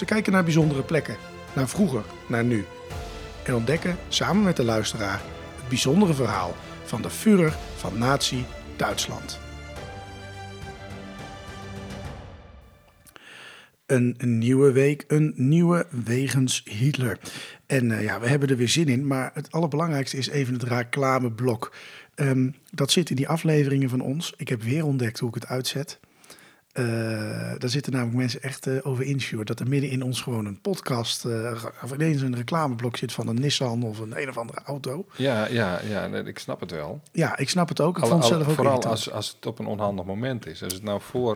Ze kijken naar bijzondere plekken, naar vroeger, naar nu. En ontdekken samen met de luisteraar het bijzondere verhaal van de Führer van Nazi Duitsland. Een, nieuwe week, een nieuwe wegens Hitler. En eh, ja, we hebben er weer zin in, maar het allerbelangrijkste is even het reclameblok. Ehm, dat zit in die afleveringen van ons. Ik heb weer ontdekt hoe ik het uitzet. Eh, daar zitten namelijk mensen echt eh, over insure. Dat er midden in ons gewoon een podcast eh, of ineens een reclameblok zit van een Nissan of een een of andere auto. Ja, ja, ja, ik snap het wel. Ja, ik snap het ook. Ik Al- vond het al- zelf ook vooral irritant. als, als het op een onhandig moment is. Als het nou voor,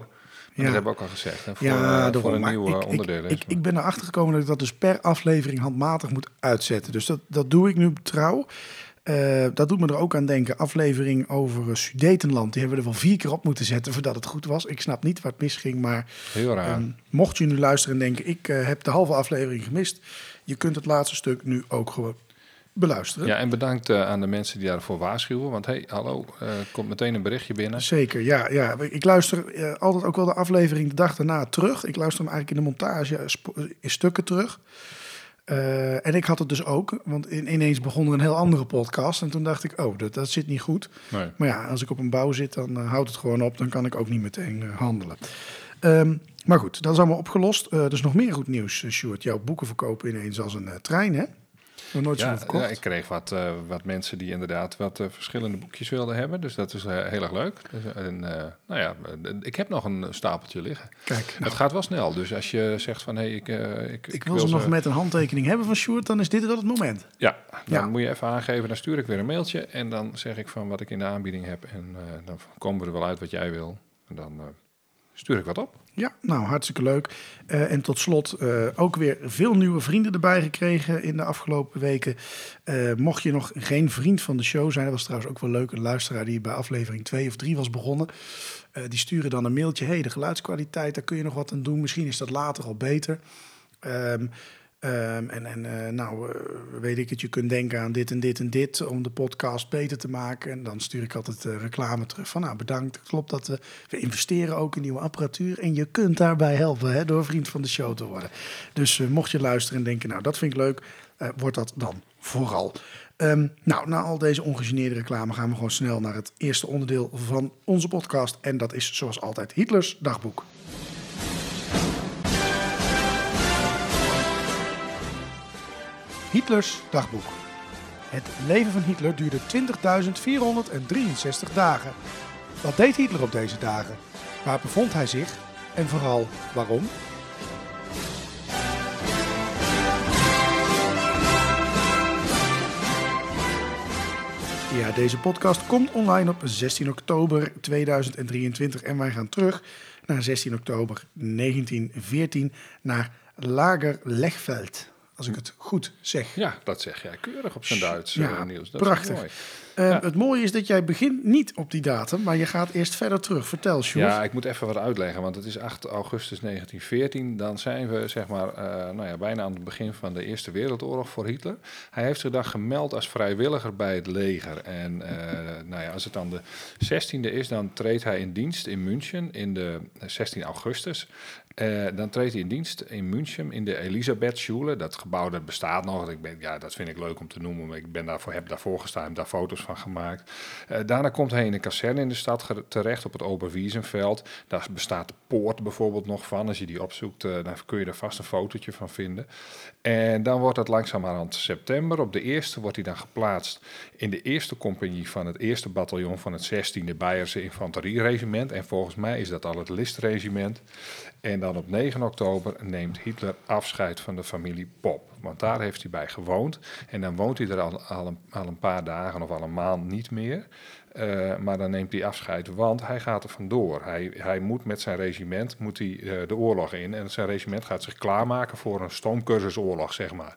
Ja. dat hebben we ook al gezegd, hè, voor, Ja, voor een Maar nieuw ik, ik- onderdeel is. Ik, ik, ben erachter gekomen dat ik dat dus per aflevering handmatig moet uitzetten. Dus dat, dat doe ik nu trouw. Eh, dat doet me er ook aan denken. Aflevering over Sudetenland. Die hebben we er wel vier keer op moeten zetten voordat het goed was. Ik snap niet waar het misging. Maar Heel raar. ehm, mocht je nu luisteren en denken... ik eh, heb de halve aflevering gemist... je kunt het laatste stuk nu ook gewoon beluisteren. ja, en bedankt eh, aan de mensen die daarvoor waarschuwen. Want hey, hallo, komt meteen een berichtje binnen. Zeker, ja. ja. Ik luister altijd ook wel de aflevering de dag daarna terug. Ik luister hem eigenlijk in de montage in stukken terug. Eh, en ik had het dus ook, want in, ineens begon er een heel andere podcast. En toen dacht ik, oh, dat, dat zit niet goed. Nee. Maar ja, als ik op een bouw zit, dan eh, houdt het gewoon op. Dan kan ik ook niet meteen eh, handelen. Ehm, maar goed, dat is allemaal opgelost. Is nog meer goed nieuws, Sjoerd. Jouw boeken verkopen ineens als een trein, hè? Nog nooit zo Ja, verkocht. ja, ik kreeg wat, eh, wat mensen die inderdaad wat eh, verschillende boekjes wilden hebben. Dus dat is eh, heel erg leuk. Dus, en, nou ja, ik heb nog een stapeltje liggen. Kijk, nou, Het gaat wel snel. Dus als je zegt van, hé, hey, ik, ik, ik wil ze nog met een handtekening hebben van Sjoerd. Dan is dit wel het moment. Ja, dan Ja. moet je even aangeven. Dan stuur ik weer een mailtje. En dan zeg ik van wat ik in de aanbieding heb. En dan komen we er wel uit wat jij wil. En dan stuur ik wat op. Ja, nou hartstikke leuk. Eh, en tot slot eh, ook weer veel nieuwe vrienden erbij gekregen in de afgelopen weken. Eh, mocht je nog geen vriend van de show zijn, dat was trouwens ook wel leuk. Een luisteraar die bij aflevering 2 of 3 was begonnen. die sturen dan een mailtje. hey, de geluidskwaliteit, daar kun je nog wat aan doen. Misschien is dat later al beter. Ehm, ehm, en en eh, nou, eh, weet ik het, je kunt denken aan dit en dit en dit om de podcast beter te maken. En dan stuur ik altijd eh, reclame terug van, nou bedankt. Klopt dat we, we investeren ook in nieuwe apparatuur. En je kunt daarbij helpen hè, door vriend van de show te worden. Dus mocht je luisteren en denken, nou dat vind ik leuk, wordt dat dan vooral. Ehm, nou, na al deze ongegeneerde reclame gaan we gewoon snel naar het eerste onderdeel van onze podcast. En dat is zoals altijd Hitlers dagboek. Hitlers dagboek. Het leven van Hitler duurde 20.463 dagen. Wat deed Hitler op deze dagen? Waar bevond hij zich? En vooral waarom? Ja, deze podcast komt online op 16 oktober 2023 en wij gaan terug naar 16 oktober 1914 naar Lager Legveld. Als ik het goed zeg. Ja, dat zeg jij keurig op zijn Duits, Ja, eh, Niels. Dat prachtig. Is mooi. Eh, Ja. Het mooie is dat jij begint niet op die datum, maar je gaat eerst verder terug. Vertel, Sjoerd. Ja, ik moet even wat uitleggen, want het is 8 augustus 1914. Dan zijn we zeg maar, eh, nou ja, bijna aan het begin van de Eerste Wereldoorlog voor Hitler. Hij heeft zich dan gemeld als vrijwilliger bij het leger. En eh, nou ja, als het dan de 16e is, dan treedt hij in dienst in München in de 16 augustus. Eh, dan treedt hij in dienst in München in de Elisabethschule. Dat gebouw dat bestaat nog. Ik ben, ja, dat vind ik leuk om te noemen. maar Ik ben daarvoor, heb daarvoor gestaan, daar foto's van gemaakt. Eh, daarna komt hij in een kazerne in de stad terecht op het Oberwiesenveld. Daar bestaat de poort bijvoorbeeld nog van. Als je die opzoekt, eh, dan kun je er vast een fotootje van vinden. En dan wordt het langzamerhand september. Op de eerste wordt hij dan geplaatst in de eerste compagnie van het eerste bataljon van het 16e Beierse Infanterieregiment. En volgens mij is dat al het Listregiment. En dan op 9 oktober neemt Hitler afscheid van de familie Pop. Want daar heeft hij bij gewoond. En dan woont hij er al, al, een, al een paar dagen of al een maand niet meer. Eh, maar dan neemt hij afscheid, want hij gaat er vandoor. Hij, hij moet met zijn regiment moet hij, eh, de oorlog in. En zijn regiment gaat zich klaarmaken voor een stoomcursusoorlog, zeg maar.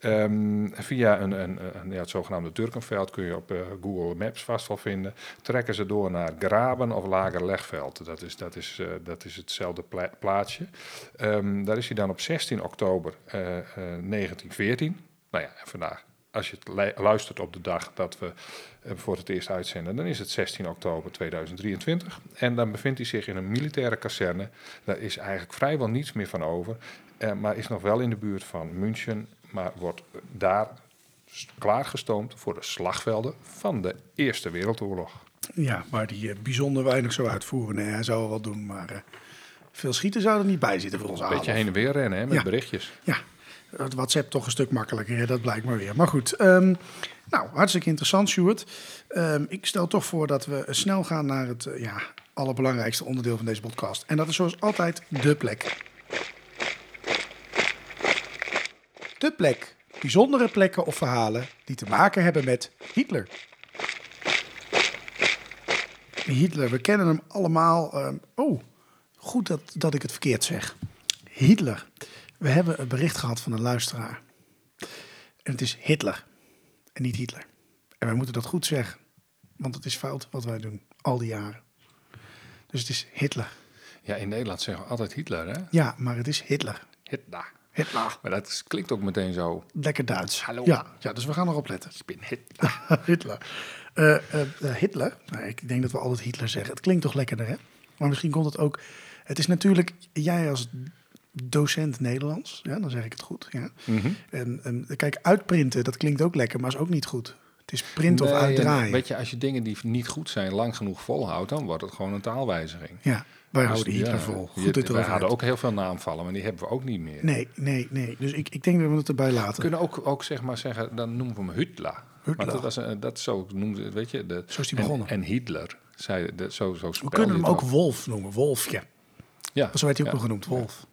Ehm, via een, een, een, ja, het zogenaamde Turkenveld kun je op eh, Google Maps vast wel vinden. Trekken ze door naar Graben of Lager Legveld. Dat is, dat is, dat is hetzelfde pla- plaatsje. Ehm, daar is hij dan op 16 oktober eh, eh, 1914. Nou ja, en vandaag als je het luistert op de dag dat we eh, voor het eerst uitzenden, dan is het 16 oktober 2023. En dan bevindt hij zich in een militaire kazerne. Daar is eigenlijk vrijwel niets meer van over. eh, maar is nog wel in de buurt van München, maar wordt daar klaargestoomd voor de slagvelden van de Eerste Wereldoorlog. Ja, waar die eh, bijzonder weinig zou uitvoeren. Nee, hij zou wel wat doen, maar veel schieten zou er niet bij zitten voor ons Een beetje heen en weer rennen hè, met Ja. berichtjes. Ja, WhatsApp toch een stuk makkelijker, dat blijkt maar weer. Maar goed, ehm, nou, hartstikke interessant, Stuart. Ehm, ik stel toch voor dat we snel gaan naar het eh, ja, allerbelangrijkste onderdeel van deze podcast. En dat is zoals altijd de plek. De plek. Bijzondere plekken of verhalen die te maken hebben met Hitler. Hitler, we kennen hem allemaal. ehm, oh, goed dat, dat ik het verkeerd zeg. Hitler. We hebben een bericht gehad van een luisteraar. En het is Hitler. En niet Hitler. En wij moeten dat goed zeggen. Want het is fout wat wij doen. Al die jaren. Dus het is Hitler. Ja, in Nederland zeggen we altijd Hitler, hè? Ja, maar het is Hitler. Hitler. Hitler. Maar dat is- klinkt ook meteen zo. Lekker Duits. Hallo. Ja, ja, dus we gaan erop letten. Ik ben Hitler. Hitler. Eh, eh, eh, Hitler. Nou, ik denk dat we altijd Hitler zeggen. Het klinkt toch lekkerder, hè? Maar misschien komt het ook. Het is natuurlijk, jij als docent Nederlands, ja, dan zeg ik het goed. Ja. Mhm. En, en kijk, uitprinten, dat klinkt ook lekker, maar is ook niet goed. Het is print of Nee, uitdraaien. Weet je, als je dingen die niet goed zijn lang genoeg volhoudt, dan wordt het gewoon een taalwijziging. Ja, wij Dus houden Hitler ja, vol. Goed je wij hadden ook heel veel naamvallen, maar die hebben we ook niet meer. Nee, nee, nee. Dus ik, ik denk dat we het erbij We laten. kunnen ook, ook zeg maar zeggen, dan noemen we hem Hitler. Hitler. Want dat, was een, dat zo noemde, weet je. De, Zo is die en- begonnen. En, Hitler, zei, de, zo, zo We kunnen hem ook Wolf noemen, Wolfje. Ja, Zo werd hij ook nog genoemd, Wolf.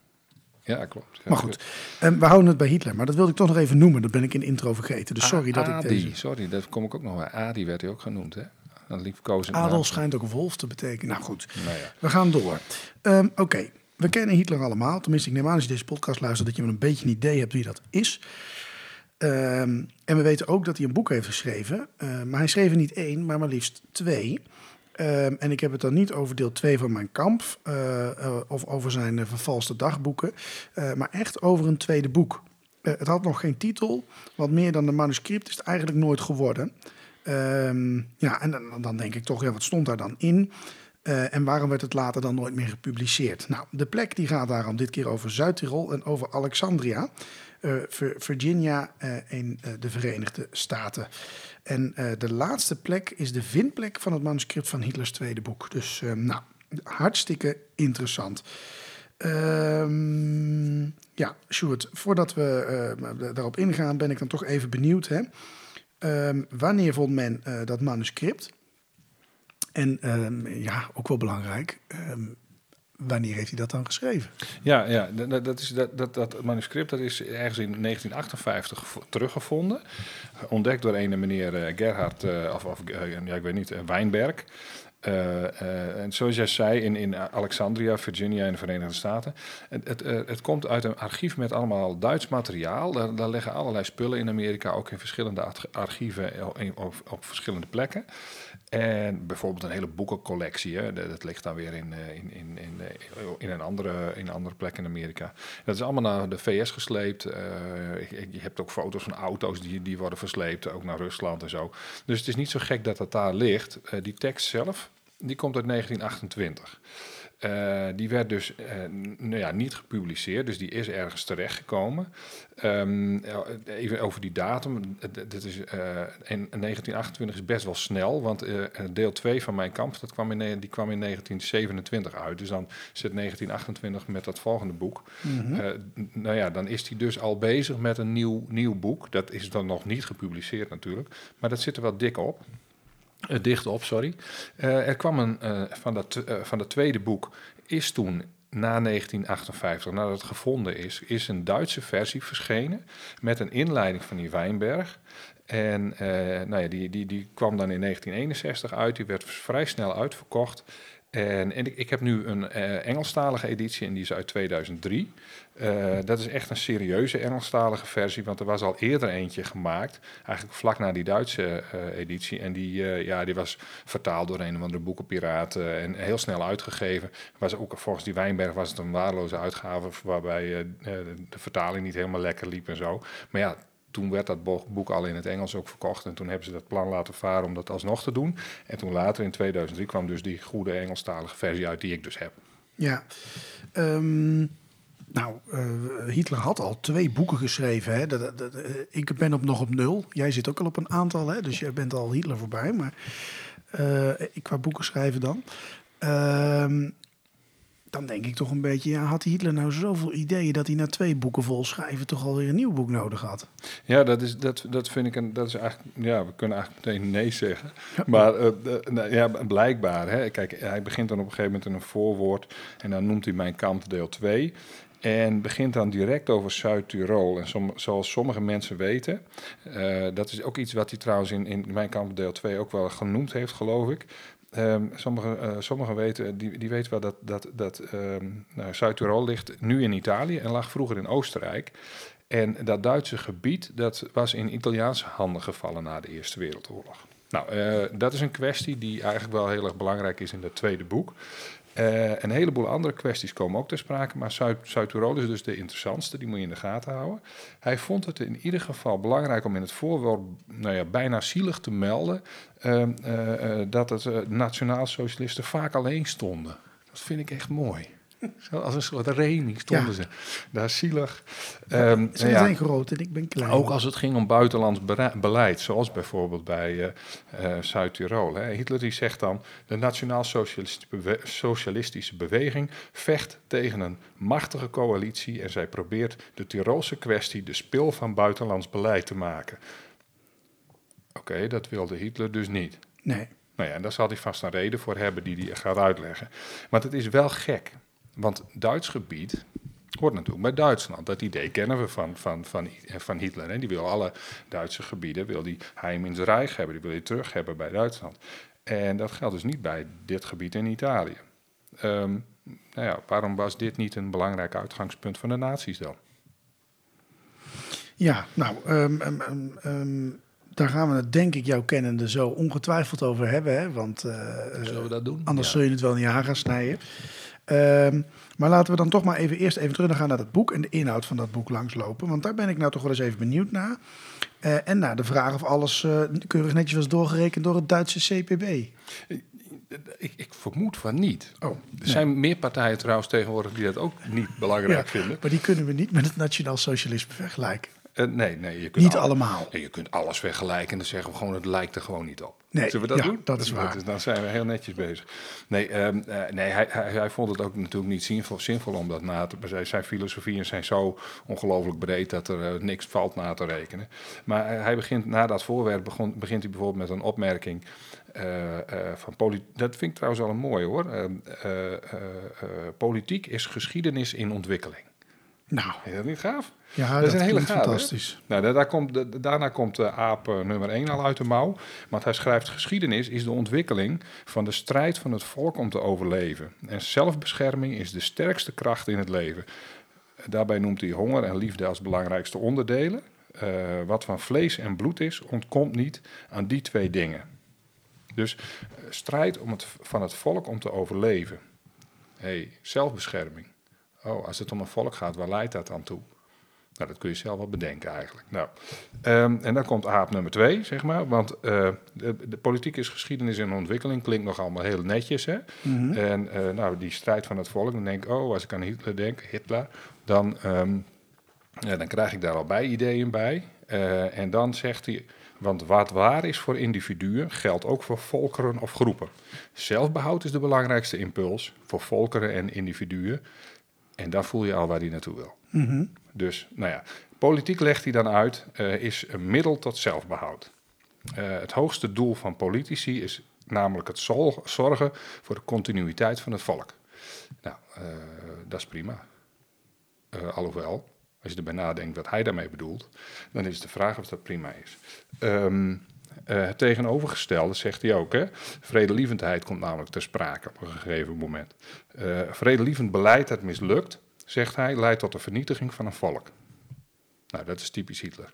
Ja, klopt. Ja, Maar goed, en we houden het bij Hitler. Maar dat wilde ik toch nog even noemen. Dat ben ik in de intro vergeten. Dus sorry dat ik deze... sorry, dat kom ik ook nog bij. Adi werd hij ook genoemd, hè? Een liefkozend Adel naam. schijnt ook wolf te betekenen. Nou goed, Nou ja. we gaan door. Ehm, Oké, we kennen Hitler allemaal. Tenminste, ik neem aan als je deze podcast luistert... dat je wel een beetje een idee hebt wie dat is. Ehm, en we weten ook dat hij een boek heeft geschreven. Ehm, maar hij schreef er niet één, maar maar liefst twee. Ehm, en ik heb het dan niet over deel 2 van mijn kamp... eh, eh, of over zijn eh, vervalste dagboeken... maar echt over een tweede boek. Het had nog geen titel, want meer dan een manuscript is het eigenlijk nooit geworden. Ehm, ja, en dan, dan denk ik toch, ja, wat stond daar dan in? En waarom werd het later dan nooit meer gepubliceerd? Nou, de plek die gaat daarom dit keer over Zuid-Tirol en over Alexandria, Virginia eh, in eh, de Verenigde Staten. En eh, de laatste plek is de vindplek van het manuscript van Hitlers tweede boek. Dus eh, nou, hartstikke interessant. Ehm, ja, Sjoerd, voordat we eh, daarop ingaan, ben ik dan toch even benieuwd. Hè? Ehm, wanneer vond men eh, dat manuscript? En ehm, ja, ook wel belangrijk, wanneer heeft hij dat dan geschreven? Ja, ja dat- is, dat, dat, dat manuscript dat is ergens in 1958 gevo- teruggevonden. Ontdekt door een meneer eh, Gerhard, eh, of, of eh, ja, ik weet niet, Wijnberg. Eh, eh, en zoals jij zei, in, in Alexandria, Virginia in de Verenigde Staten. Het, het, eh, het komt uit een archief met allemaal Duits materiaal. Daar, daar liggen allerlei spullen in Amerika, ook in verschillende arch- archieven op, op, verschillende plekken. En bijvoorbeeld een hele boekencollectie, hè, dat, ligt dan weer in, in, in, in, in, een andere, in een andere plek in Amerika. Dat is allemaal naar de VS gesleept. Je- hebt ook foto's van auto's die, die worden versleept, ook naar Rusland en zo. Dus het is niet zo gek dat dat daar ligt. Die tekst zelf, die komt uit 1928. Eh, die werd dus eh, nou ja, niet gepubliceerd, dus die is ergens terechtgekomen. Um, even over die datum. Dit is, uh, in 1928 is best wel snel, want deel 2 van mijn kamp dat kwam in, die kwam in 1927 uit. Dus dan zit 1928 met dat volgende boek. Mm nou ja, dan is hij dus al bezig met een nieuw, nieuw boek. Dat is dan nog niet gepubliceerd natuurlijk, maar dat zit er wel dik op. Uh, dicht op, sorry. Uh, er kwam een uh, van, dat, van het tweede boek, is toen na 1958, nadat het gevonden is, is een Duitse versie verschenen met een inleiding van die Wijnberg. En nou ja, die, die, die kwam dan in 1961 uit, die werd vrij snel uitverkocht. En, en ik, heb nu een uh, Engelstalige editie en die is uit 2003. Uh, eh, dat is echt een serieuze Engelstalige versie, want er was al eerder eentje gemaakt, eigenlijk vlak na die Duitse uh, editie. En die, ja, die was vertaald door een of andere boekenpiraten en heel snel uitgegeven. Was ook, volgens die Wijnberg was het een waardeloze uitgave, waarbij de vertaling niet helemaal lekker liep en zo. Maar ja, toen werd dat boek al in het Engels ook verkocht. En toen hebben ze dat plan laten varen om dat alsnog te doen. En toen later in 2003 kwam dus die goede Engelstalige versie uit die ik dus heb. Ja, um, nou, uh, Hitler had al twee boeken geschreven. Hè? Dat, dat, uh, ik ben op nog op nul. Jij zit ook al op een aantal, hè? dus jij bent al Hitler voorbij. Maar uh, qua boeken schrijven dan. Ehm, dan denk ik toch een beetje, ja, had Hitler nou zoveel ideeën dat hij na twee boeken vol schrijven toch alweer een nieuw boek nodig had? Ja, dat, is, dat, dat vind ik een, dat is eigenlijk, ja, we kunnen eigenlijk meteen nee zeggen. Maar uh, uh, ja, blijkbaar, hè, kijk, hij begint dan op een gegeven moment in een voorwoord en dan noemt hij mijn kant deel 2. En begint dan direct over Zuid-Tirol. En som, zoals sommige mensen weten, uh, dat is ook iets wat hij trouwens in, in mijn kamp deel 2 ook wel genoemd heeft, geloof ik. Um, Sommigen uh, sommige weten, die, die weten wel dat, dat, dat um, nou, Zuid-Tirol ligt nu in Italië en lag vroeger in Oostenrijk. En dat Duitse gebied dat was in Italiaanse handen gevallen na de Eerste Wereldoorlog. Nou, uh, dat is een kwestie die eigenlijk wel heel erg belangrijk is in het tweede boek. Uh, een heleboel andere kwesties komen ook ter sprake, maar Zuid-Tirol is dus de interessantste, die moet je in de gaten houden. Hij vond het in ieder geval belangrijk om in het voorwoord nou ja, bijna zielig te melden uh, uh, dat het nationaal-socialisten vaak alleen stonden. Dat vind ik echt mooi. Zo als een soort reming stonden ja. ze. Daar zielig. Um, ze zijn ja, groot en ik ben klein. Ook als het ging om buitenlands beleid, zoals bijvoorbeeld bij uh, uh, Zuid-Tirol. Hitler die zegt dan, de nationaal-socialistische bewe socialistische beweging vecht tegen een machtige coalitie en zij probeert de Tirolse kwestie de spil van buitenlands beleid te maken. Oké, okay, dat wilde Hitler dus niet. Nee. Nou ja, en daar zal hij vast een reden voor hebben die hij gaat uitleggen. Maar het is wel gek. Want Duits gebied hoort natuurlijk bij Duitsland. Dat idee kennen we van, van, van, van Hitler. Hè. Die wil alle Duitse gebieden, wil die heim in zijn rijk hebben. Die wil hij terug hebben bij Duitsland. En dat geldt dus niet bij dit gebied in Italië. Um, nou ja, waarom was dit niet een belangrijk uitgangspunt van de nazi's dan? Ja, nou, um, um, daar gaan we het denk ik jouw kennende zo ongetwijfeld over hebben. Hè? Want uh, Zullen we dat doen? Anders ja. zul je het wel in je haar gaan snijden. Um, maar laten we dan toch maar even eerst even terug gaan naar het boek en de inhoud van dat boek langslopen. Want daar ben ik nou toch wel eens even benieuwd naar. Uh, en naar de vraag of alles uh, keurig netjes was doorgerekend door het Duitse CPB. Ik, ik, vermoed van niet. Oh, er nee. zijn meer partijen trouwens tegenwoordig die dat ook niet belangrijk ja, vinden. Maar die kunnen we niet met het nationaal socialisme vergelijken. Uh, nee, nee. Je kunt niet al, allemaal. Je kunt alles vergelijken en dan zeggen we gewoon, het lijkt er gewoon niet op. Nee, Zullen we dat ja, doen? dat is waar. Dus dan zijn we heel netjes bezig. Nee, um, uh, nee hij, hij, hij, vond het ook natuurlijk niet zinvol, zinvol om dat na te... Zijn filosofieën zijn zo ongelooflijk breed dat er uh, niks valt na te rekenen. Maar hij begint, na dat voorwerp begon, begint hij bijvoorbeeld met een opmerking... van dat vind ik trouwens wel een mooi hoor. Ehm, politiek is geschiedenis in ontwikkeling. Nou, is dat niet gaaf? Ja, dat, dat is een hele gaaf. Fantastisch. Nou, daar, komt, daarna komt de aap uh, nummer 1 al uit de mouw. Want hij schrijft: geschiedenis is de ontwikkeling van de strijd van het volk om te overleven. En zelfbescherming is de sterkste kracht in het leven. Daarbij noemt hij honger en liefde als belangrijkste onderdelen. Uh, wat van vlees en bloed is, ontkomt niet aan die twee dingen. Dus uh, strijd om het, van het volk om te overleven. hey, zelfbescherming. Oh, als het om een volk gaat, waar leidt dat dan toe? Nou, dat kun je zelf wel bedenken eigenlijk. Nou, ehm, en dan komt aap nummer twee, zeg maar. Want eh, de, de politiek is geschiedenis en ontwikkeling. Klinkt nog allemaal heel netjes, hè. En eh, nou, die strijd van het volk. Dan denk ik, oh, als ik aan Hitler denk, Hitler... dan, ehm, ja, dan krijg ik daar al bij ideeën bij. Eh, en dan zegt hij... Want wat waar is voor individuen, geldt ook voor volkeren of groepen. Zelfbehoud is de belangrijkste impuls voor volkeren en individuen. En daar voel je al waar hij naartoe wil. Dus, nou ja, politiek legt hij dan uit, eh, is een middel tot zelfbehoud. Eh, het hoogste doel van politici is namelijk het zorgen voor de continuïteit van het volk. Nou, eh, dat is prima. Alhoewel, als je erbij nadenkt wat hij daarmee bedoelt, dan is de vraag of dat prima is. Ehm, eh, het tegenovergestelde zegt hij ook. Hè? Vredelievendheid komt namelijk ter sprake op een gegeven moment. Eh vredelievend beleid dat mislukt, zegt hij, leidt tot de vernietiging van een volk. Nou, dat is typisch Hitler.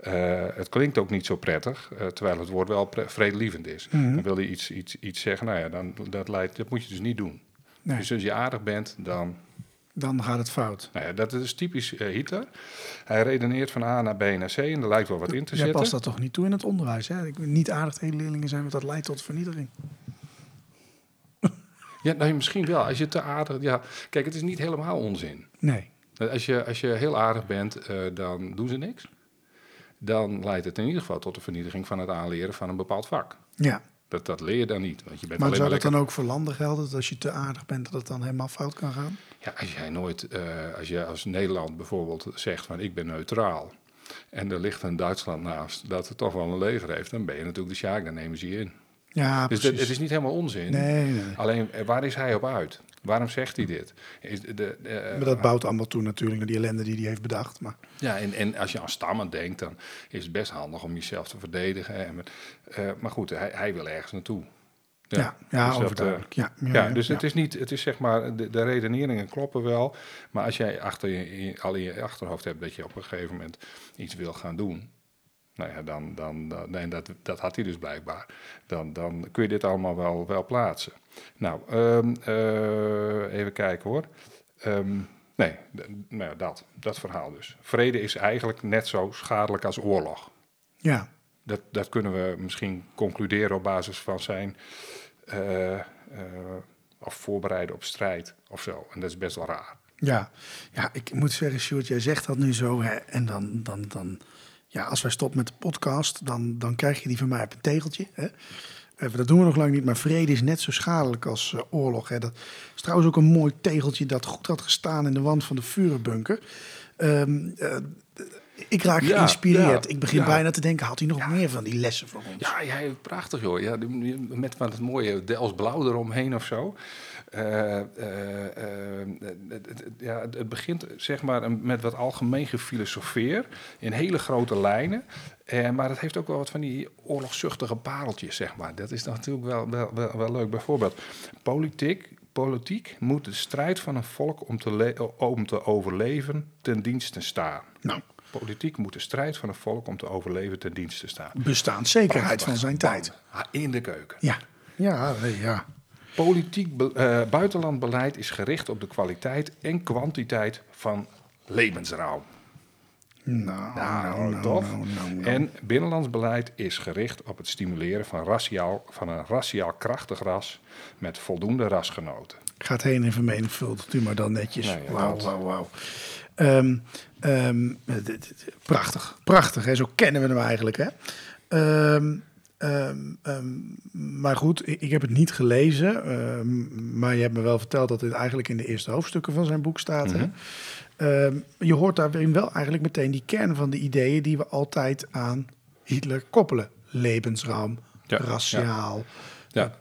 Eh, het klinkt ook niet zo prettig, terwijl het woord wel vredelievend is. Dan wil hij iets, iets, iets zeggen, nou ja, dan, dat, leidt, dat moet je dus niet doen. Nee. Dus als je aardig bent, dan Dan gaat het fout. nou ja, dat is typisch eh, Hitler. Hij redeneert van A naar B naar C en er lijkt wel wat in te Jij zitten. past dat toch niet toe in het onderwijs? Hè? Ik niet aardig tegen leerlingen zijn, want dat leidt tot vernietiging. Ja, nou, misschien wel. Als je te aardig... Ja, kijk, het is niet helemaal onzin. Nee. Als je, als je heel aardig bent, eh, dan doen ze niks. Dan leidt het in ieder geval tot de vernietiging van het aanleren van een bepaald vak. Ja. Dat, dat leer je dan niet. Want je bent Maar alleen zou maar dat lekker... dan ook voor landen gelden? Dat als je te aardig bent, dat het dan helemaal fout kan gaan? Ja, als jij nooit, eh, als je als Nederland bijvoorbeeld zegt van ik ben neutraal. En er ligt een Duitsland naast dat het toch wel een leger heeft. Dan ben je natuurlijk de Sjaak, dan nemen ze je in. Ja, Dus precies. dat, het is niet helemaal onzin. Nee, nee. Alleen, eh, waar is hij op uit? Waarom zegt hij dit? Is de, de, eh, Maar dat bouwt allemaal toe natuurlijk naar die ellende die hij heeft bedacht. Maar Ja, en, en als je aan stammen denkt, dan is het best handig om jezelf te verdedigen. En, met- eh, maar goed, hij, hij wil ergens naartoe. ja, ja, dus dat, overduidelijk. ja, eh, ja, dus het is niet, het is zeg maar, de, de redeneringen kloppen wel. Maar als jij achter je, in- al in je achterhoofd hebt dat je op een gegeven moment iets wil gaan doen. Nou ja, dan, dan, dan nee, dat, dat had hij dus blijkbaar. Dan, dan kun je dit allemaal wel, wel plaatsen. Nou, ehm, eh, even kijken hoor. Ehm, nee, nou ja, dat, dat verhaal dus. Vrede is eigenlijk net zo schadelijk als oorlog. Ja, Dat, dat kunnen we misschien concluderen op basis van zijn eh, eh, of voorbereiden op strijd of zo. En dat is best wel raar. ja. ja, ik moet zeggen, Sjoerd, jij zegt dat nu zo. Hè, en dan, dan, dan, ja, als wij stoppen met de podcast, dan, dan krijg je die van mij op een tegeltje. Hè. Eh, dat doen we nog lang niet, maar vrede is net zo schadelijk als eh, oorlog. Hè. Dat is trouwens ook een mooi tegeltje dat goed had gestaan in de wand van de vurenbunker. Ehm, eh, ik raak Ja, geïnspireerd. ja, ik begin ja. bijna te denken, had hij nog meer van die lessen voor ons? Ja, ja prachtig joh. Ja, met van het mooie Dels blauw eromheen of zo. Eh, eh, eh, ja, het het begint zeg maar met wat algemeen gefilosofeer in hele grote lijnen. Eh, maar het heeft ook wel wat van die oorlogszuchtige pareltjes, zeg maar. Dat is natuurlijk wel, wel, wel, wel leuk. Bijvoorbeeld, politiek, politiek moet de strijd van een volk om te, om te overleven ten dienste staan. Nou, Politiek moet de strijd van een volk om te overleven ten dienste staan. bestaanszekerheid van zijn tijd. Ah, In de keuken. Ja, ja, ja. Politiek be- eh, buitenlandbeleid is gericht op de kwaliteit en kwantiteit van levensruim. Nou, Nou, nou, nou, nou. En binnenlands beleid is gericht op het stimuleren van, raciaal, van een raciaal krachtig ras met voldoende rasgenoten. Gaat heen en vermenigvuldigt u maar dan netjes. Wauw, wauw, wauw. Ehm, ehm, prachtig, prachtig. Hè? Zo kennen we hem eigenlijk. Hè? Ehm, ehm, ehm, maar goed, ik, ik heb het niet gelezen. ehm, maar je hebt me wel verteld dat dit eigenlijk in de eerste hoofdstukken van zijn boek staat. hè? Ehm, je hoort daarin wel eigenlijk meteen die kern van de ideeën die we altijd aan Hitler koppelen. Levensruim, Ja, raciaal, Ja.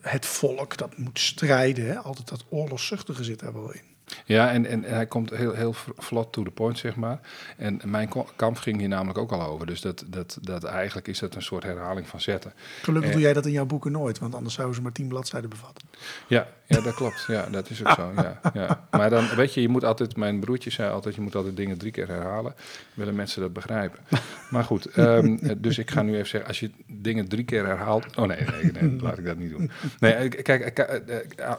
het volk dat moet strijden. Hè? Altijd dat oorlogszuchtige zit daar wel in. Ja, en, en hij komt heel, heel vlot to the point, zeg maar. En mijn kamp ging hier namelijk ook al over. Dus dat, dat, dat eigenlijk is dat een soort herhaling van zetten. Gelukkig doe jij dat in jouw boeken nooit, want anders zouden ze maar tien bladzijden bevatten. Ja, ja, dat klopt. Ja, dat is ook zo. Ja, ja. Maar dan, weet je, je moet altijd, mijn broertje zei altijd, je moet altijd dingen drie keer herhalen. Willen mensen dat begrijpen? Maar goed, ehm, dus ik ga nu even zeggen, als je dingen drie keer herhaalt. Oh nee, nee, nee laat ik dat niet doen. Nee, eh, kijk, eh, eh,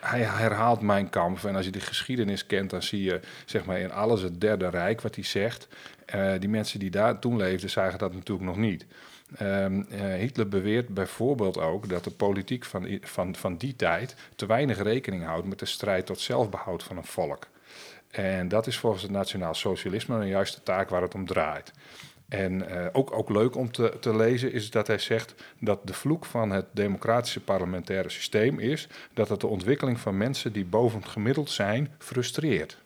hij herhaalt mijn kamp. En als je de geschiedenis kent, dan zie je zeg maar in alles het Derde Rijk wat hij zegt. Uh, die mensen die daar toen leefden, zagen dat natuurlijk nog niet. Um, uh, Hitler beweert bijvoorbeeld ook dat de politiek van, van, van die tijd te weinig rekening houdt met de strijd tot zelfbehoud van een volk. En dat is volgens het nationaal socialisme een juiste taak waar het om draait. En uh, ook, ook leuk om te, te lezen is dat hij zegt dat de vloek van het democratische parlementaire systeem is dat het de ontwikkeling van mensen die boven het gemiddeld zijn frustreert.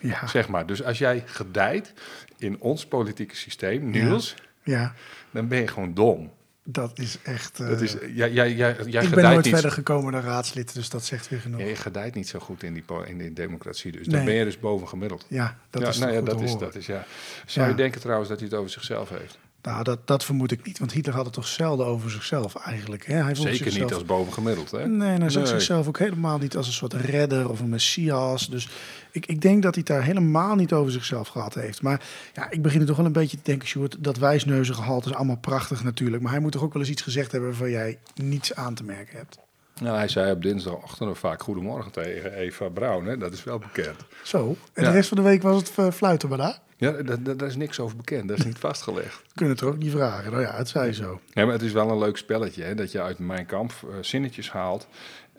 Ja. Zeg maar. Dus als jij gedijt in ons politieke systeem, Niels, ja. ja. dan ben je gewoon dom. Dat is echt. Uh, dat is, ja, jij, ik ben nooit verder gekomen dan raadslid, dus dat zegt weer genoeg. Ja, je gedijt niet zo goed in die, in die democratie, dus nee. dan ben je dus boven gemiddeld. Ja, dat ja, is nou, ja, dat is, dat is ja. Zou je denken trouwens dat hij het over zichzelf heeft? Nou, dat, dat vermoed ik niet, want Hitler had het toch zelden over zichzelf eigenlijk. Hè? Hij Zeker zichzelf... niet als bovengemiddeld, hè? Nee, hij zag zichzelf ook helemaal niet als een soort redder of een messias. Dus ik, ik denk dat hij daar helemaal niet over zichzelf gehad heeft. Maar ja, ik begin er toch wel een beetje te denken, Sjoerd, dat wijsneuzige gehalte is allemaal prachtig natuurlijk. Maar hij moet toch ook wel eens iets gezegd hebben waarvan jij niets aan te merken hebt. Nou, hij zei op dinsdagochtend vaak goedemorgen tegen Eva Braun, hè? dat is wel bekend. Zo, en de rest van de week was het uh, fluiten maar daar? Ja, daar is niks over bekend. Dat is niet vastgelegd. Kunnen het er ook niet vragen. Nou ja, het zei zo. Ja, maar het is wel een leuk spelletje. Hè? Dat je uit mijn kamp uh, zinnetjes haalt.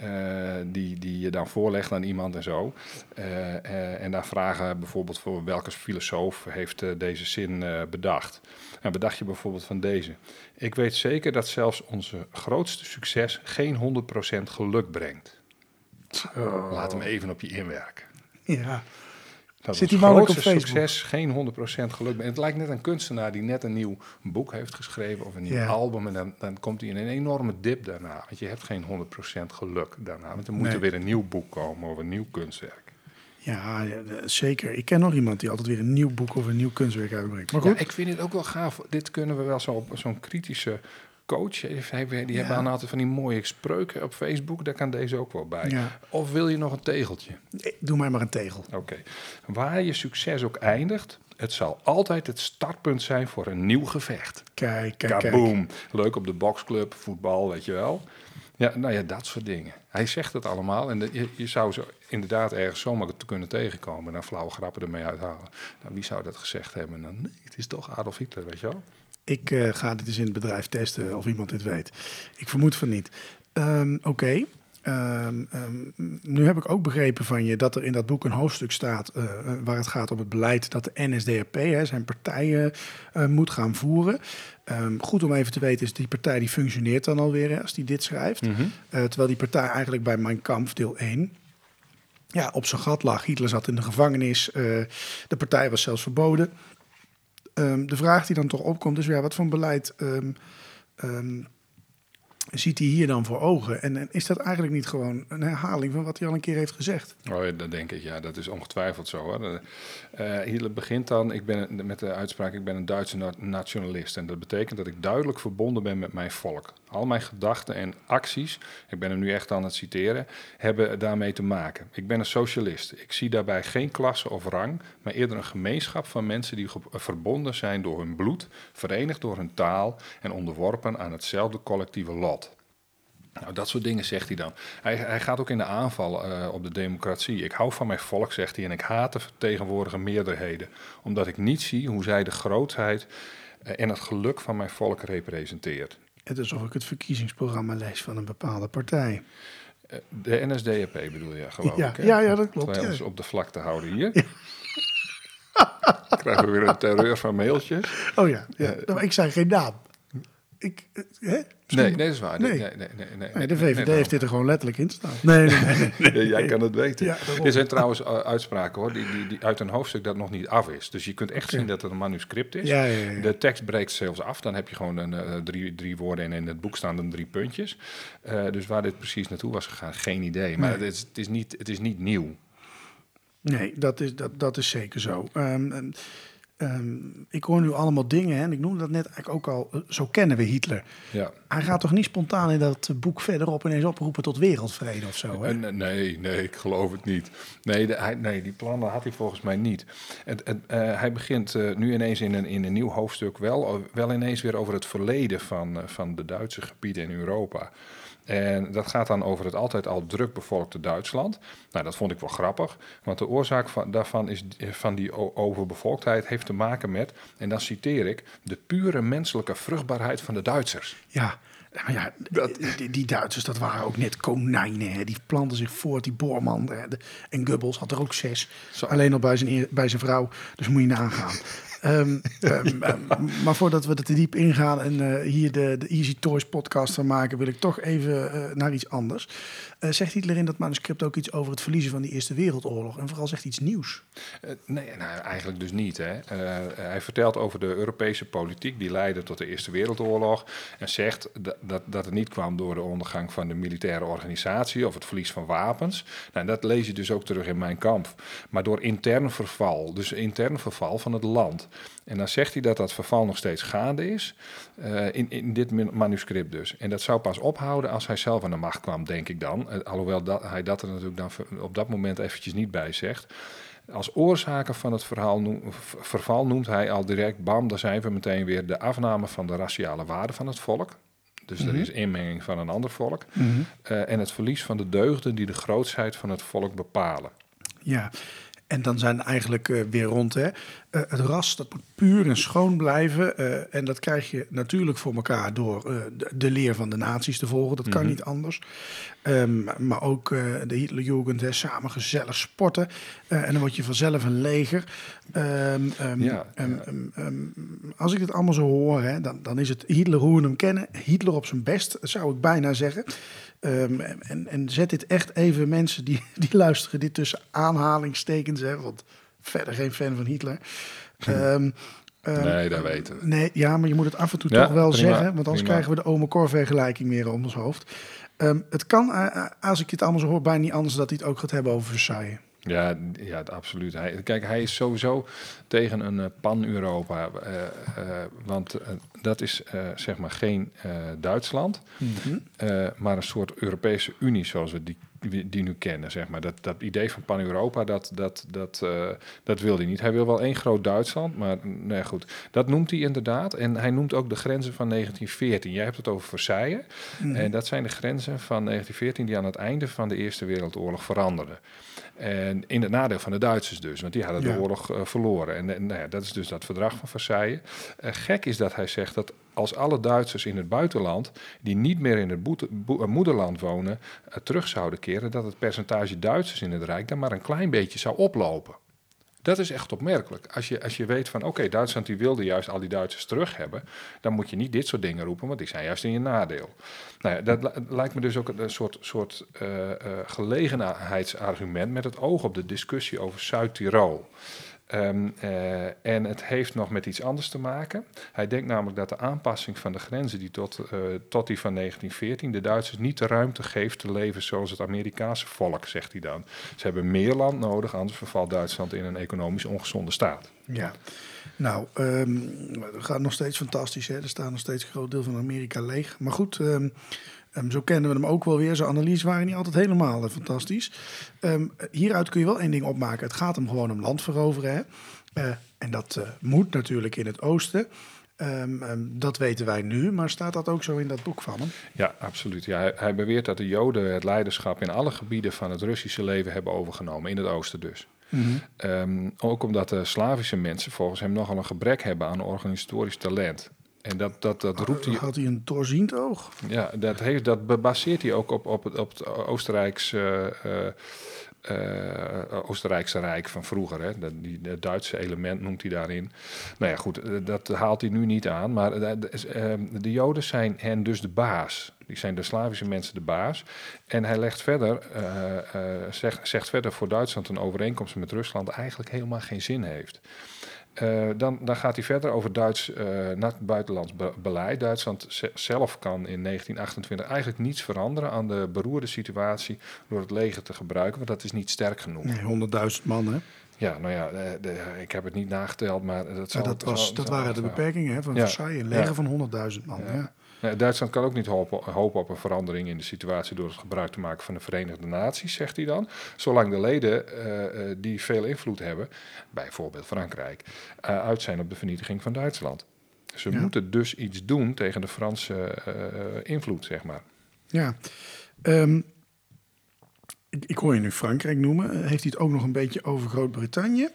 Uh, die, die je dan voorlegt aan iemand en zo. Uh, en daar vragen bijvoorbeeld voor welke filosoof heeft deze zin bedacht. En bedacht je bijvoorbeeld van deze. Ik weet zeker dat zelfs onze grootste succes geen 100% geluk brengt. Oh. Laat hem even op je inwerken. Ja. Dat Zit die man op Facebook? succes, geen 100% geluk. Het lijkt net een kunstenaar die net een nieuw boek heeft geschreven of een nieuw album. En dan, dan komt hij in een enorme dip daarna. Want je hebt geen 100% geluk daarna. Want er moet er weer een nieuw boek komen of een nieuw kunstwerk. Ja, zeker. Ik ken nog iemand die altijd weer een nieuw boek of een nieuw kunstwerk uitbrengt. Maar goed. Ja, ik vind het ook wel gaaf. Dit kunnen we wel zo op zo'n kritische coach. Die hebben dan altijd van die mooie spreuken op Facebook. Daar kan deze ook wel bij. Of wil je nog een tegeltje? doe mij maar een tegel. Oké. Waar je succes ook eindigt, het zal altijd het startpunt zijn voor een nieuw gevecht. Kijk, kijk, Kaboom. Leuk op de boxclub, voetbal, weet je wel. Ja, nou ja, dat soort dingen. Hij zegt het allemaal en je, je, zou zo inderdaad ergens zomaar te kunnen tegenkomen en dan flauwe grappen ermee uithalen. Nou, wie zou dat gezegd hebben? Dan, nee, het is toch Adolf Hitler, weet je wel? Ik uh, ga dit eens in het bedrijf testen of iemand dit weet. Ik vermoed van niet. Um, Oké. Ehm, ehm, nu heb ik ook begrepen van je dat er in dat boek een hoofdstuk staat uh, waar het gaat om het beleid dat de NSDAP, hè, zijn partijen, uh, moet gaan voeren. Um, goed om even te weten is, die partij die functioneert dan alweer hè, als die dit schrijft. Mm -hmm. terwijl die partij eigenlijk bij Mijn Kamp deel 1 ja, op zijn gat lag. Hitler zat in de gevangenis, de partij was zelfs verboden. De vraag die dan toch opkomt is, ja, wat voor beleid ziet hij hier dan voor ogen? En, is dat eigenlijk niet gewoon een herhaling van wat hij al een keer heeft gezegd? Oh dat denk ik. Ja, dat is ongetwijfeld zo. Hoor. Uh, hier begint dan ik ben, met de uitspraak: ik ben een Duitse nationalist. En dat betekent dat ik duidelijk verbonden ben met mijn volk. Al mijn gedachten en acties, ik ben hem nu echt aan het citeren, hebben daarmee te maken. Ik ben een socialist. Ik zie daarbij geen klasse of rang, maar eerder een gemeenschap van mensen die verbonden zijn door hun bloed, verenigd door hun taal en onderworpen aan hetzelfde collectieve lot. Nou, dat soort dingen zegt hij dan. Hij, hij gaat ook in de aanval uh, op de democratie. Ik hou van mijn volk, zegt hij, en ik haat de vertegenwoordige meerderheden, omdat ik niet zie hoe zij de grootheid uh, en het geluk van mijn volk representeert. Het is alsof ik het verkiezingsprogramma lees van een bepaalde partij. De NSDAP bedoel je, geloof ja, ik. Ja, ja, dat klopt. Om ons op de vlakte houden hier. Ja. Krijgen we weer een terreur van mailtjes. Oh ja, ja. Nou, ik zei geen naam. Ik, hè? Nee, nee, dat is waar. Nee, nee, nee, nee, nee, de VVD heeft dit er gewoon letterlijk in staan. Nee, nee, nee. jij kan het weten. Ja, er zijn trouwens uitspraken hoor, die, die, die uit een hoofdstuk dat nog niet af is. Dus je kunt echt zien dat het een manuscript is. Ja, ja, ja. De tekst breekt zelfs af. Dan heb je gewoon een, uh, drie, drie woorden en in het boek staan dan drie puntjes. Uh, dus waar dit precies naartoe was gegaan, geen idee. Maar het, is, het, is niet, het is niet nieuw. Nee, dat is, dat, dat is zeker zo. Um, Um, ik hoor nu allemaal dingen, hè, en ik noemde dat net eigenlijk ook al, eh, zo kennen we Hitler. Ja. Hij gaat toch niet spontaan in dat boek verderop ineens oproepen tot wereldvrede of zo? Hè? Nee, nee, ik geloof het niet. Nee, de, hij, nee die plannen had hij volgens mij niet. Het, het, uh, hij begint uh, nu ineens in een, in een nieuw hoofdstuk wel, wel ineens weer over het verleden van, uh, van de Duitse gebieden in Europa. En dat gaat dan over het altijd al druk bevolkte Duitsland. Nou, dat vond ik wel grappig, want de oorzaak van, daarvan is, van die overbevolktheid heeft te maken met, en dan citeer ik, de pure menselijke vruchtbaarheid van de Duitsers. Ja, maar ja, die, die Duitsers, dat waren ook net konijnen. Hè. Die planten zich voort, die Boorman. Hè. En Goebbels had er ook zes. Zo. Alleen al bij zijn, bij zijn vrouw. Dus moet je nagaan. Ehm, ehm, ehm, maar voordat we er te diep ingaan en eh, hier de, de Easy Toys podcast van maken, wil ik toch even eh, naar iets anders. Eh, zegt Hitler in dat manuscript ook iets over het verliezen van die Eerste Wereldoorlog? En vooral zegt iets nieuws. Nee, nou, eigenlijk dus niet. Hè. Hij vertelt over de Europese politiek die leidde tot de Eerste Wereldoorlog. En zegt dat, dat, dat het niet kwam door de ondergang van de militaire organisatie of het verlies van wapens. Nou, dat lees je dus ook terug in mijn kamp. Maar door intern verval, dus intern verval van het land. En dan zegt hij dat dat verval nog steeds gaande is, eh, in, in dit manuscript dus. En dat zou pas ophouden als hij zelf aan de macht kwam, denk ik dan. Eh, alhoewel dat, hij dat er natuurlijk dan op dat moment eventjes niet bij zegt. Als oorzaken van het verhaal noem- verval noemt hij al direct, bam, daar zijn we meteen weer de afname van de raciale waarden van het volk. Dus er is inmenging van een ander volk. Eh, en het verlies van de deugden die de grootsheid van het volk bepalen. Ja, en dan zijn eigenlijk eh, weer rond. Hè. Eh, het ras dat moet puur en schoon blijven. eh, en dat krijg je natuurlijk voor elkaar door de, de leer van de naties te volgen. Dat kan niet anders. Ehm, maar ook de Hitlerjugend, hè, samen gezellig sporten. En dan word je vanzelf een leger. Ja, ja. ehm, ehm, als ik het allemaal zo hoor, hè, dan, dan is het Hitler hoe we hem kennen. Hitler op zijn best, zou ik bijna zeggen. Ehm, en, en zet dit echt even mensen die, die luisteren, dit tussen aanhalingstekens, hè, want verder geen fan van Hitler. Ehm, ehm, Nee, dat weten we. Nee, ja, maar je moet het af en toe Ja, toch wel prima, zeggen, want anders prima. krijgen we de Ome Cor vergelijking weer om ons hoofd. Ehm, het kan, eh, eh, als ik dit allemaal zo hoor, bijna niet anders dat hij het ook gaat hebben over Versailles. Ja, ja absoluut. Hij, kijk, hij is sowieso tegen een eh, pan-Europa. eh, eh, want dat is zeg maar geen Duitsland, eh, maar een soort Europese Unie zoals we die, die, nu kennen. Zeg maar. dat, dat idee van pan-Europa, dat, dat, dat, eh, dat wil hij niet. Hij wil wel één groot Duitsland, maar nee, goed. Dat noemt hij inderdaad. En hij noemt ook de grenzen van 1914. Jij hebt het over Versailles. En dat zijn de grenzen van 1914 die aan het einde van de Eerste Wereldoorlog veranderden. En in het nadeel van de Duitsers dus, want die hadden Ja. de oorlog eh, verloren. En, en nou ja, dat is dus dat verdrag van Versailles. Eh, gek is dat hij zegt dat als alle Duitsers in het buitenland, die niet meer in het eh, moederland wonen, eh, terug zouden keren, dat het percentage Duitsers in het Rijk dan maar een klein beetje zou oplopen. Dat is echt opmerkelijk. Als je, als je weet van, oké, Duitsland die wilde juist al die Duitsers terug hebben, dan moet je niet dit soort dingen roepen, want die zijn juist in je nadeel. Nou ja, dat li- lijkt me dus ook een soort, soort eh, gelegenheidsargument met het oog op de discussie over Zuid-Tirol. Ehm, eh, en het heeft nog met iets anders te maken. Hij denkt namelijk dat de aanpassing van de grenzen die tot, eh, tot die van 1914 de Duitsers niet de ruimte geeft te leven zoals het Amerikaanse volk, zegt hij dan. Ze hebben meer land nodig, anders vervalt Duitsland in een economisch ongezonde staat. Ja. Nou, ehm, het gaat nog steeds fantastisch. Hè? Er staat nog steeds een groot deel van Amerika leeg. Maar goed, ehm, ehm, zo kennen we hem ook wel weer. Zijn analyses waren niet altijd helemaal eh, fantastisch. Ehm, hieruit kun je wel één ding opmaken. Het gaat hem gewoon om land veroveren. Hè? Eh, en dat eh, moet natuurlijk in het oosten. Ehm, dat weten wij nu, maar staat dat ook zo in dat boek van hem? Ja, absoluut. Ja, hij, hij beweert dat de Joden het leiderschap in alle gebieden van het Russische leven hebben overgenomen, in het oosten dus. Ehm, ook omdat de Slavische mensen volgens hem nogal een gebrek hebben aan organisatorisch talent. En dat, dat, dat roept hij Had hij een doorziend oog? Ja, dat, heeft, dat baseert hij ook op, op, het, op het Oostenrijkse, eh, eh, eh, Oostenrijkse Rijk van vroeger. Hè. Dat, die, het Duitse element noemt hij daarin. Nou ja, goed, dat haalt hij nu niet aan. Maar eh, de, de Joden zijn hen dus de baas. Die zijn de Slavische mensen de baas. En hij legt verder, zegt, zegt verder voor Duitsland een overeenkomst met Rusland eigenlijk helemaal geen zin heeft. Eh, dan, dan gaat hij verder over Duits eh, na- buitenlands be- beleid. Duitsland ze- zelf kan in 1928 eigenlijk niets veranderen aan de beroerde situatie door het leger te gebruiken, want dat is niet sterk genoeg. Nee, 100.000 man, hè? Ja, nou ja, de, de- ik heb het niet nageteld, maar dat, Ja, zal, dat, was, zal- dat zal- waren de beperkingen hè, van Ja. Versailles. Een leger Ja. van 100.000 man. Ja. Duitsland kan ook niet hopen, hopen op een verandering in de situatie door het gebruik te maken van de Verenigde Naties, zegt hij dan. Zolang de leden eh, eh, die veel invloed hebben, bijvoorbeeld Frankrijk, eh, uit zijn op de vernietiging van Duitsland. Ze Ja. moeten dus iets doen tegen de Franse invloed, zeg maar. Ja. Ehm, ik, hoor je nu Frankrijk noemen. Heeft hij het ook nog een beetje over Groot-Brittannië?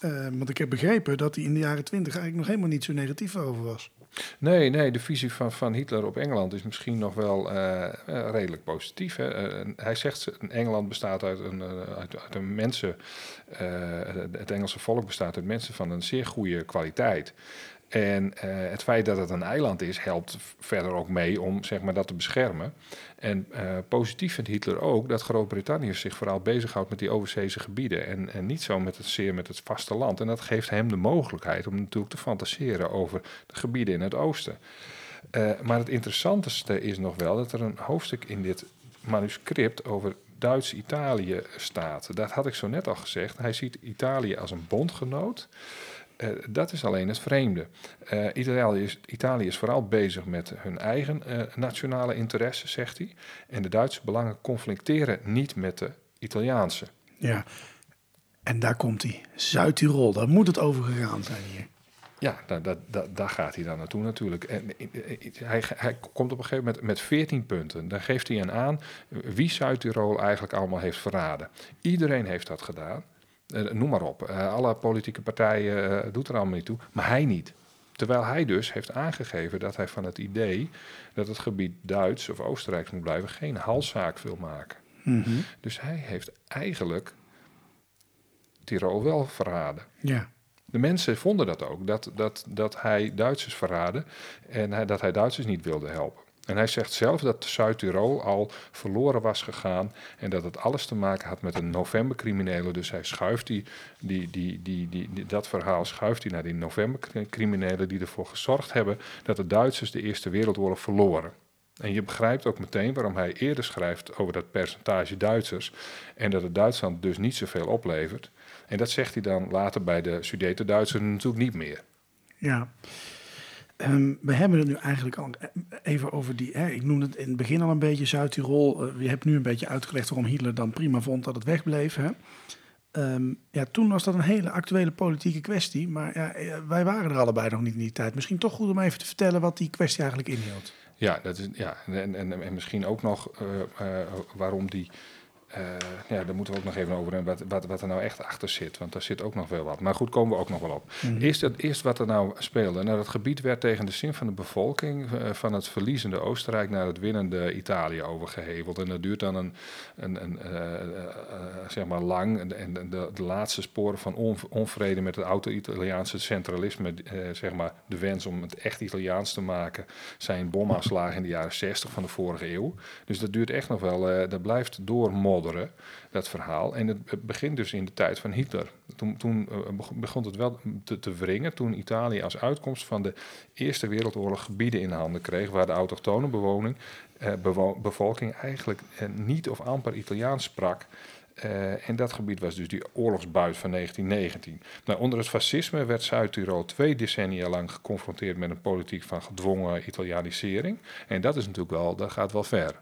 Eh, want ik heb begrepen dat hij in de jaren twintig eigenlijk nog helemaal niet zo negatief over was. Nee, nee, de visie van, van Hitler op Engeland is misschien nog wel eh, eh, redelijk positief. Hè? Eh, hij zegt, Engeland bestaat uit een, uit, uit een mensen, het Engelse volk bestaat uit mensen van een zeer goede kwaliteit. En eh, het feit dat het een eiland is, helpt verder ook mee om zeg maar, dat te beschermen. En eh, positief vindt Hitler ook dat Groot-Brittannië zich vooral bezighoudt met die overzeese gebieden. En, en niet zo met het, zeer met het vasteland. En dat geeft hem de mogelijkheid om natuurlijk te fantaseren over de gebieden in het oosten. Eh, maar het interessantste is nog wel dat er een hoofdstuk in dit manuscript over Duits-Italië staat. Dat had ik zo net al gezegd. Hij ziet Italië als een bondgenoot. Eh, dat is alleen het vreemde. Eh, Italië, is, Italië is vooral bezig met hun eigen eh, nationale interessen, zegt hij. En de Duitse belangen conflicteren niet met de Italiaanse. Ja. En daar komt hij. Zuid-Tirol, daar moet het over gegaan zijn hier. Ja, daar, daar, gaat hij dan naartoe natuurlijk. En hij, hij komt op een gegeven moment met 14 punten. Dan geeft hij een aan wie Zuid-Tirol eigenlijk allemaal heeft verraden. Iedereen heeft dat gedaan. Eh, noem maar op. Eh, alle politieke partijen doet er allemaal niet toe, maar hij niet. Terwijl hij dus heeft aangegeven dat hij van het idee dat het gebied Duits of Oostenrijks moet blijven geen halszaak wil maken. Mm -hmm. Dus hij heeft eigenlijk Tirol wel verraden. Ja. De mensen vonden dat ook, dat, dat, dat hij Duitsers verraadde en hij, dat hij Duitsers niet wilde helpen. En hij zegt zelf dat Zuid-Tirol al verloren was gegaan en dat het alles te maken had met een novembercriminelen. Dus hij schuift die, die, die, die, die, dat verhaal schuift hij naar die novembercriminelen die ervoor gezorgd hebben dat de Duitsers de Eerste Wereldoorlog verloren. En je begrijpt ook meteen waarom hij eerder schrijft over dat percentage Duitsers en dat het Duitsland dus niet zoveel oplevert. En dat zegt hij dan later bij de Sudeten-Duitsers natuurlijk niet meer. Ja. Um, we hebben het nu eigenlijk al even over die. Hè, ik noemde het in het begin al een beetje Zuid-Tirol. Uh, je hebt nu een beetje uitgelegd waarom Hitler dan prima vond dat het wegbleef. Hè? Um, ja, toen was dat een hele actuele politieke kwestie. Maar ja, wij waren er allebei nog niet in die tijd. Misschien toch goed om even te vertellen wat die kwestie eigenlijk inhield. Ja, dat is, ja en, en, en misschien ook nog uh, waarom die. Uh, ja, daar moeten we ook nog even over hebben wat, wat, wat, er nou echt achter zit. Want daar zit ook nog wel wat. Maar goed, komen we ook nog wel op. Mm -hmm. eerst, eerst wat er nou speelde. Nou, het gebied werd tegen de zin van de bevolking uh, van het verliezende Oostenrijk naar het winnende Italië overgeheveld. En dat duurt dan een, een, een uh, zeg maar lang. En, en de, de, laatste sporen van on, onvrede met het oude-Italiaanse centralisme, zeg maar de wens om het echt Italiaans te maken, zijn bomaanslagen in de jaren 60 van de vorige eeuw. Dus dat duurt echt nog wel, dat blijft dat verhaal. En het begint dus in de tijd van Hitler. Toen, toen begon het wel te, te wringen toen Italië als uitkomst van de Eerste Wereldoorlog gebieden in handen kreeg waar de autochtone eh, bevolking eigenlijk eh, niet of amper Italiaans sprak. Uh, en dat gebied was dus die oorlogsbuit van 1919. Nou, onder het fascisme werd Zuid-Tirol twee decennia lang geconfronteerd met een politiek van gedwongen Italianisering. En dat is natuurlijk wel, dat gaat wel ver.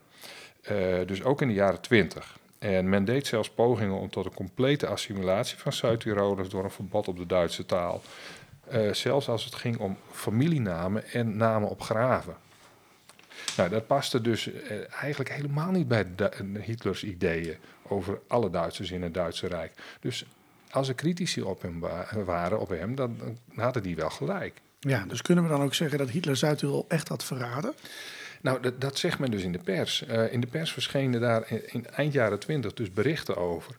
Dus ook in de jaren 20. En men deed zelfs pogingen om tot een complete assimilatie van Zuid-Tirolers door een verbod op de Duitse taal. Uh, zelfs als het ging om familienamen en namen op graven. Nou, dat paste dus uh, eigenlijk helemaal niet bij de, Hitlers ideeën over alle Duitsers in het Duitse Rijk. Dus als er critici op hem wa waren, op hem, dan, dan hadden die wel gelijk. Ja, dus kunnen we dan ook zeggen dat Hitler Zuid-Tirol echt had verraden? Nou, dat, dat, zegt men dus in de pers. Uh, in de pers verschenen daar in, in, eind jaren twintig dus berichten over.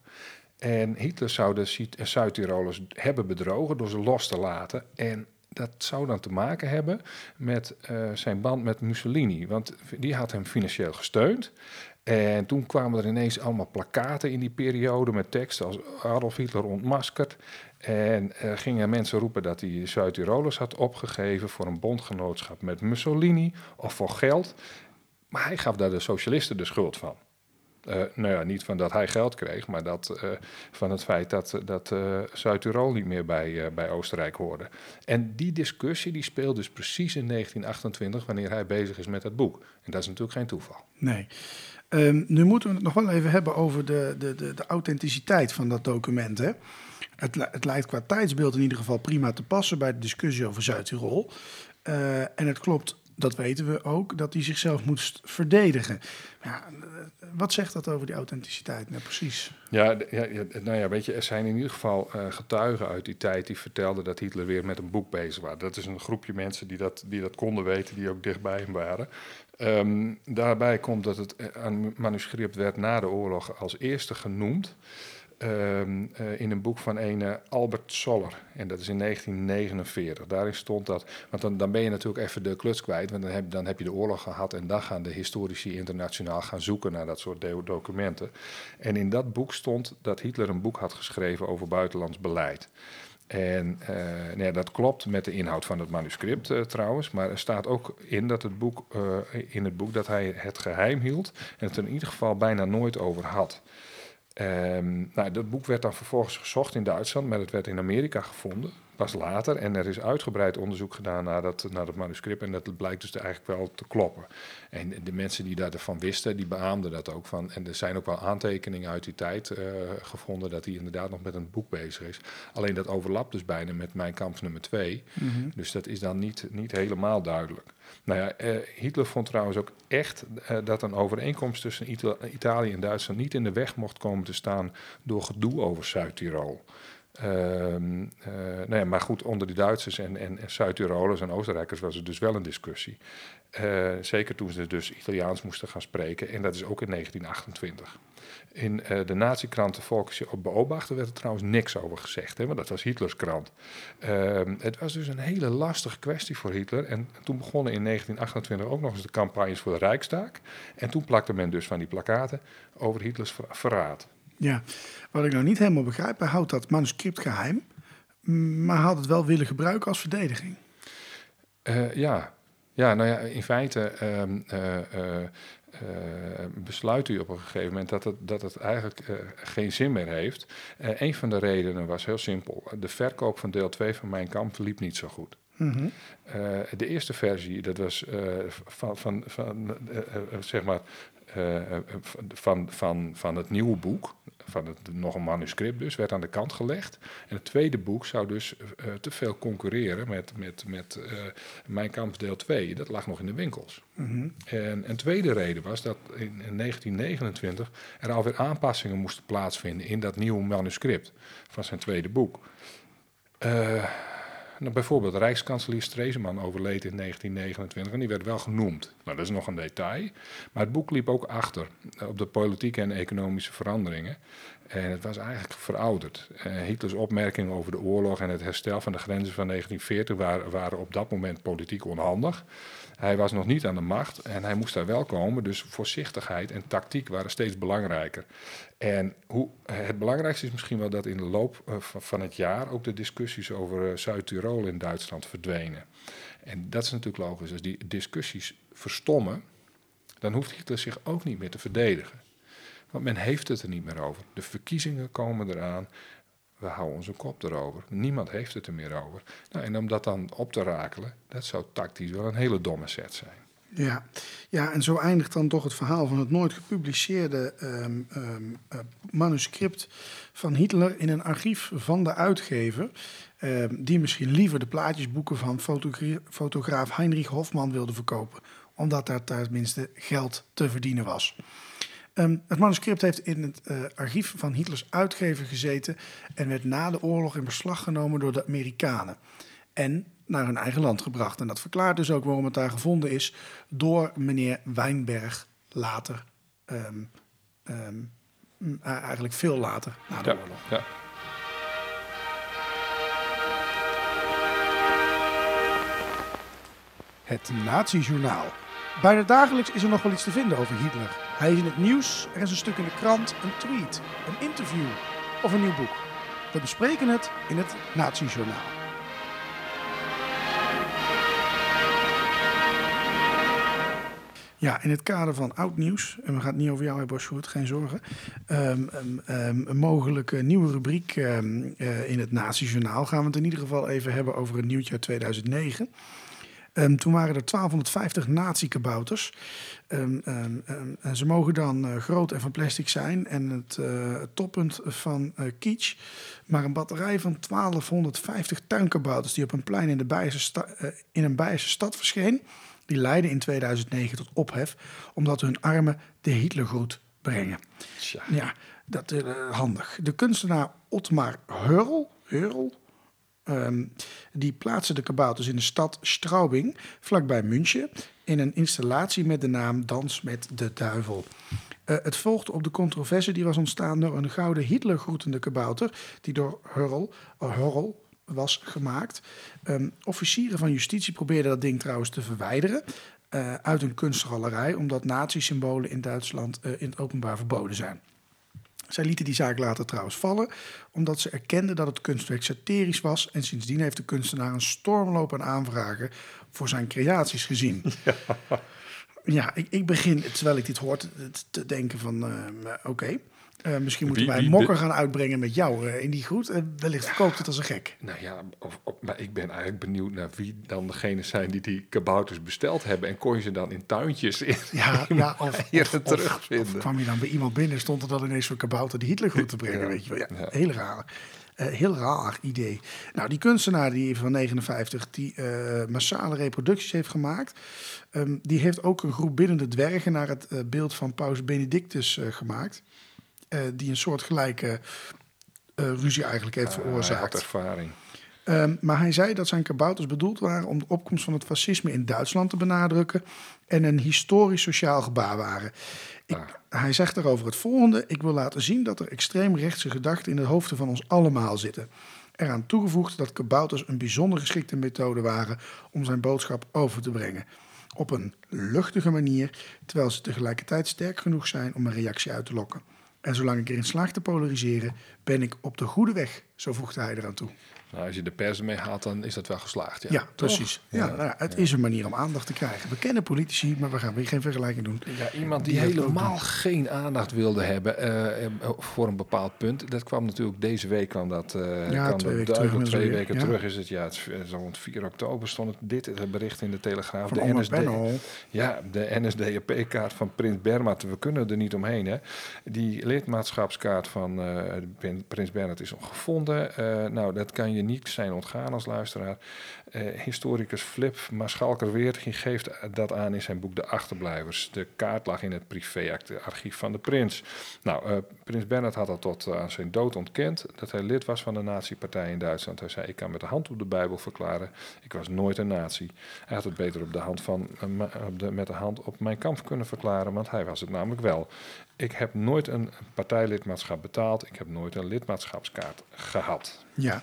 En Hitler zou de Zuid-Tirolers hebben bedrogen door ze los te laten. En dat zou dan te maken hebben met uh, zijn band met Mussolini. Want die had hem financieel gesteund. En toen kwamen er ineens allemaal plakaten in die periode met teksten als Adolf Hitler ontmaskerd. En uh, gingen mensen roepen dat hij Zuid-Tirolers had opgegeven voor een bondgenootschap met Mussolini of voor geld. Maar hij gaf daar de socialisten de schuld van. Uh, nou ja, niet van dat hij geld kreeg, maar dat, uh, van het feit dat, dat Zuid-Tirol niet meer bij, bij Oostenrijk hoorde. En die discussie die speelt dus precies in 1928, wanneer hij bezig is met dat boek. En dat is natuurlijk geen toeval. Nee. Um, nu moeten we het nog wel even hebben over de, de, de, de authenticiteit van dat document. Hè? Het, het, lijkt qua tijdsbeeld in ieder geval prima te passen bij de discussie over Zuid-Tirol. Uh, en het klopt dat weten we ook, dat hij zichzelf moest verdedigen. Ja, eh, wat zegt dat over die authenticiteit? Nou, precies. Ja, ja, nou ja, weet je, er zijn in ieder geval eh, getuigen uit die tijd die vertelden dat Hitler weer met een boek bezig was. Dat is een groepje mensen die dat, die dat konden weten, die ook dichtbij hem waren. Ehm, daarbij komt dat het eh, manuscript werd na de oorlog als eerste genoemd. Ehm, eh, in een boek van een Albert Soller. En dat is in 1949. Daarin stond dat. Want dan, ben je natuurlijk even de kluts kwijt. Want dan heb, dan heb je de oorlog gehad. En dan gaan de historici internationaal gaan zoeken naar dat soort do- documenten. En in dat boek stond dat Hitler een boek had geschreven over buitenlands beleid. En eh, nou ja, dat klopt met de inhoud van het manuscript eh, trouwens. Maar er staat ook in, dat het boek, in het boek dat hij het geheim hield. En het er in ieder geval bijna nooit over had. Ehm, nou, dat boek werd dan vervolgens gezocht in Duitsland, maar het werd in Amerika gevonden, pas later. En er is uitgebreid onderzoek gedaan naar dat, naar dat manuscript en dat blijkt dus eigenlijk wel te kloppen. En de mensen die daarvan wisten, die beaamden dat ook. Van, en er zijn ook wel aantekeningen uit die tijd eh, gevonden dat hij inderdaad nog met een boek bezig is. Alleen dat overlapt dus bijna met Mijn Kamp nummer 2. Dus dat is dan niet, niet helemaal duidelijk. Nou ja, eh, Hitler vond trouwens ook echt eh, dat een overeenkomst tussen Ita- Italië en Duitsland niet in de weg mocht komen te staan door gedoe over Zuid-Tirol. Ehm, eh, nou ja, maar goed, onder die Duitsers en, en, en Zuid-Tirolers en Oostenrijkers was er dus wel een discussie. Eh, zeker toen ze dus Italiaans moesten gaan spreken. En dat is ook in 1928. In eh, de nazi-krant de Volksje op Beobachter werd er trouwens niks over gezegd. Hè, want dat was Hitlers krant. Ehm, het was dus een hele lastige kwestie voor Hitler. En toen begonnen in 1928 ook nog eens de campagnes voor de Rijksdag. En toen plakte men dus van die plakaten over Hitlers ver- verraad. Ja, wat ik nou niet helemaal begrijp, hij houdt dat manuscript geheim, maar had het wel willen gebruiken als verdediging. Eh, ja. ja, nou ja, in feite ehm, eh, eh, besluit u op een gegeven moment dat het, dat het eigenlijk geen zin meer heeft. Een van de redenen was heel simpel. De verkoop van deel 2 van Mijn Kamp liep niet zo goed. Mhm. De eerste versie, dat was van, van, van zeg maar, van, van, van het nieuwe boek, van het, nog een manuscript dus, werd aan de kant gelegd. En het tweede boek zou dus eh, te veel concurreren met, met, met eh, Mijn Kamp deel 2. Dat lag nog in de winkels. Mhm. En een tweede reden was dat in, in 1929 er alweer aanpassingen moesten plaatsvinden in dat nieuwe manuscript van zijn tweede boek. Eh, nou, bijvoorbeeld Rijkskanselier Stresemann overleed in 1929 en die werd wel genoemd. Nou, dat is nog een detail. Maar het boek liep ook achter eh, op de politieke en economische veranderingen. En het was eigenlijk verouderd. Eh, Hitlers opmerkingen over de oorlog en het herstel van de grenzen van 1940 waren, waren op dat moment politiek onhandig. Hij was nog niet aan de macht en hij moest daar wel komen. Dus voorzichtigheid en tactiek waren steeds belangrijker. En hoe, het belangrijkste is misschien wel dat in de loop eh, van- het jaar ook de discussies over eh, Zuid-Tirol in Duitsland verdwenen. En dat is natuurlijk logisch. Als die discussies verstommen, dan hoeft Hitler zich ook niet meer te verdedigen. Want men heeft het er niet meer over. De verkiezingen komen eraan. We houden onze kop erover. Niemand heeft het er meer over. Nou, en om dat dan op te rakelen, dat zou tactisch wel een hele domme set zijn. Ja. ja, en zo eindigt dan toch het verhaal van het nooit gepubliceerde ehm, ehm, eh, manuscript van Hitler in een archief van de uitgever. ehm, die misschien liever de plaatjesboeken van fotogra- fotograaf Heinrich Hofman wilde verkopen, omdat daar tenminste geld te verdienen was. Ehm, het manuscript heeft in het eh, archief van Hitlers uitgever gezeten en werd na de oorlog in beslag genomen door de Amerikanen. En naar hun eigen land gebracht. En dat verklaart dus ook waarom het daar gevonden is door meneer Wijnberg later. ehm, ehm, eigenlijk veel later na de Ja, oorlog. ja. Het Nazi-journaal. Bijna dagelijks is er nog wel iets te vinden over Hitler. Hij is in het nieuws, er is een stuk in de krant, een tweet, een interview of een nieuw boek. We bespreken het in het Nazi-journaal. Ja, in het kader van oud nieuws, en we gaan het niet over jou hebben, Sjoerd, geen zorgen. Ehm, ehm, ehm, een mogelijke nieuwe rubriek eh, in het Nazi-journaal gaan we het in ieder geval even hebben over een nieuwtje uit 2009. Ehm, toen waren er 1250 nazi-kabouters. Ehm, ehm, en ze mogen dan eh, groot en van plastic zijn. En het eh, toppunt van eh kitsch. Maar een batterij van 1250 tuinkabouters... die op een plein in, de in een Beierse stad verscheen... Die leidden in 2009 tot ophef omdat hun armen de Hitlergroet brengen. Tja. Ja, dat is handig. De kunstenaar Otmar Hurl, Hurl ehm, die plaatste de kabouters in de stad Straubing, vlakbij München, in een installatie met de naam Dans met de Duivel. Eh, het volgde op de controverse die was ontstaan door een gouden Hitler-groetende kabouter, die door Hurl, Hurl was gemaakt. Ehm, officieren van justitie probeerden dat ding trouwens te verwijderen eh, uit een kunstgalerij, omdat nazi-symbolen in Duitsland eh, in het openbaar verboden zijn. Zij lieten die zaak later trouwens vallen, omdat ze erkenden dat het kunstwerk satirisch was. En sindsdien heeft de kunstenaar een stormloop aan aanvragen voor zijn creaties gezien. Ja, ik, ik begin, terwijl ik dit hoor, te, te denken van, eh, oké, eh, misschien moeten Wie- wij wie mokker gaan uitbrengen met jou eh, in die groet. En wellicht verkoopt het als een gek. Nou ja, of, of- maar ik ben eigenlijk benieuwd naar wie dan degene zijn die die kabouters besteld hebben. En kon je ze dan in tuintjes in, Ja, ja of, of, terugvinden? of kwam je dan bij iemand binnen en stond er dan ineens zo'n kabouter die Hitler goed te brengen, Ja, weet je wel. Ja. Heel raar. Eh, heel raar idee. Nou, die kunstenaar die van 59 die eh, massale reproducties heeft gemaakt, ehm, die heeft ook een groep binnen de dwergen naar het eh, beeld van Paus Benedictus eh, gemaakt. Eh, die een soort gelijke eh, ruzie eigenlijk heeft Hij had veroorzaakt. ervaring. Ehm, maar hij zei dat zijn kabouters bedoeld waren om de opkomst van het fascisme in Duitsland te benadrukken en een historisch sociaal gebaar waren. Ik, Hij zegt daarover het volgende: Ik wil laten zien dat er extreemrechtse gedachten in de hoofden van ons allemaal zitten. Eraan toegevoegd dat kabouters een bijzonder geschikte methode waren om zijn boodschap over te brengen. Op een luchtige manier, terwijl ze tegelijkertijd sterk genoeg zijn om een reactie uit te lokken. En zolang ik erin slaag te polariseren, ben ik op de goede weg, zo voegde hij eraan toe. Nou, als je de pers mee haalt, dan is dat wel geslaagd. Ja, precies. Ja, nou het is een manier om aandacht te krijgen. We kennen politici, maar we gaan weer geen vergelijking doen. Ja, iemand die, helemaal geen aandacht wilde hebben eh, eh, voor een bepaald punt. Dat kwam natuurlijk deze week, kwam dat, eh Ja, kwam twee weken terug Twee weken terug is het. Ja, het is, rond 4 oktober stond het, dit het bericht in de Telegraaf. Van de NSD, Benno. ja, de NSDAP-kaart van Prins Bernhard. We kunnen er niet omheen. Hè. Die lidmaatschapskaart van Prin- Prins Bernhard is gevonden. Nou, dat kan je niet zijn ontgaan als luisteraar. Eh, historicus Flip Maschalker-Weert geeft dat aan in zijn boek De Achterblijvers. De kaart lag in het privéarchief van de prins. Nou, eh, Prins Bernhard had dat tot eh, aan zijn dood ontkend... dat hij lid was van de nazi-partij in Duitsland. Hij zei, ik kan met de hand op de Bijbel verklaren... ik was nooit een nazi. Hij had het beter op de hand van, op de, met de hand op mijn kamp kunnen verklaren... want hij was het namelijk wel. Ik heb nooit een partijlidmaatschap betaald. Ik heb nooit een lidmaatschapskaart gehad. Ja.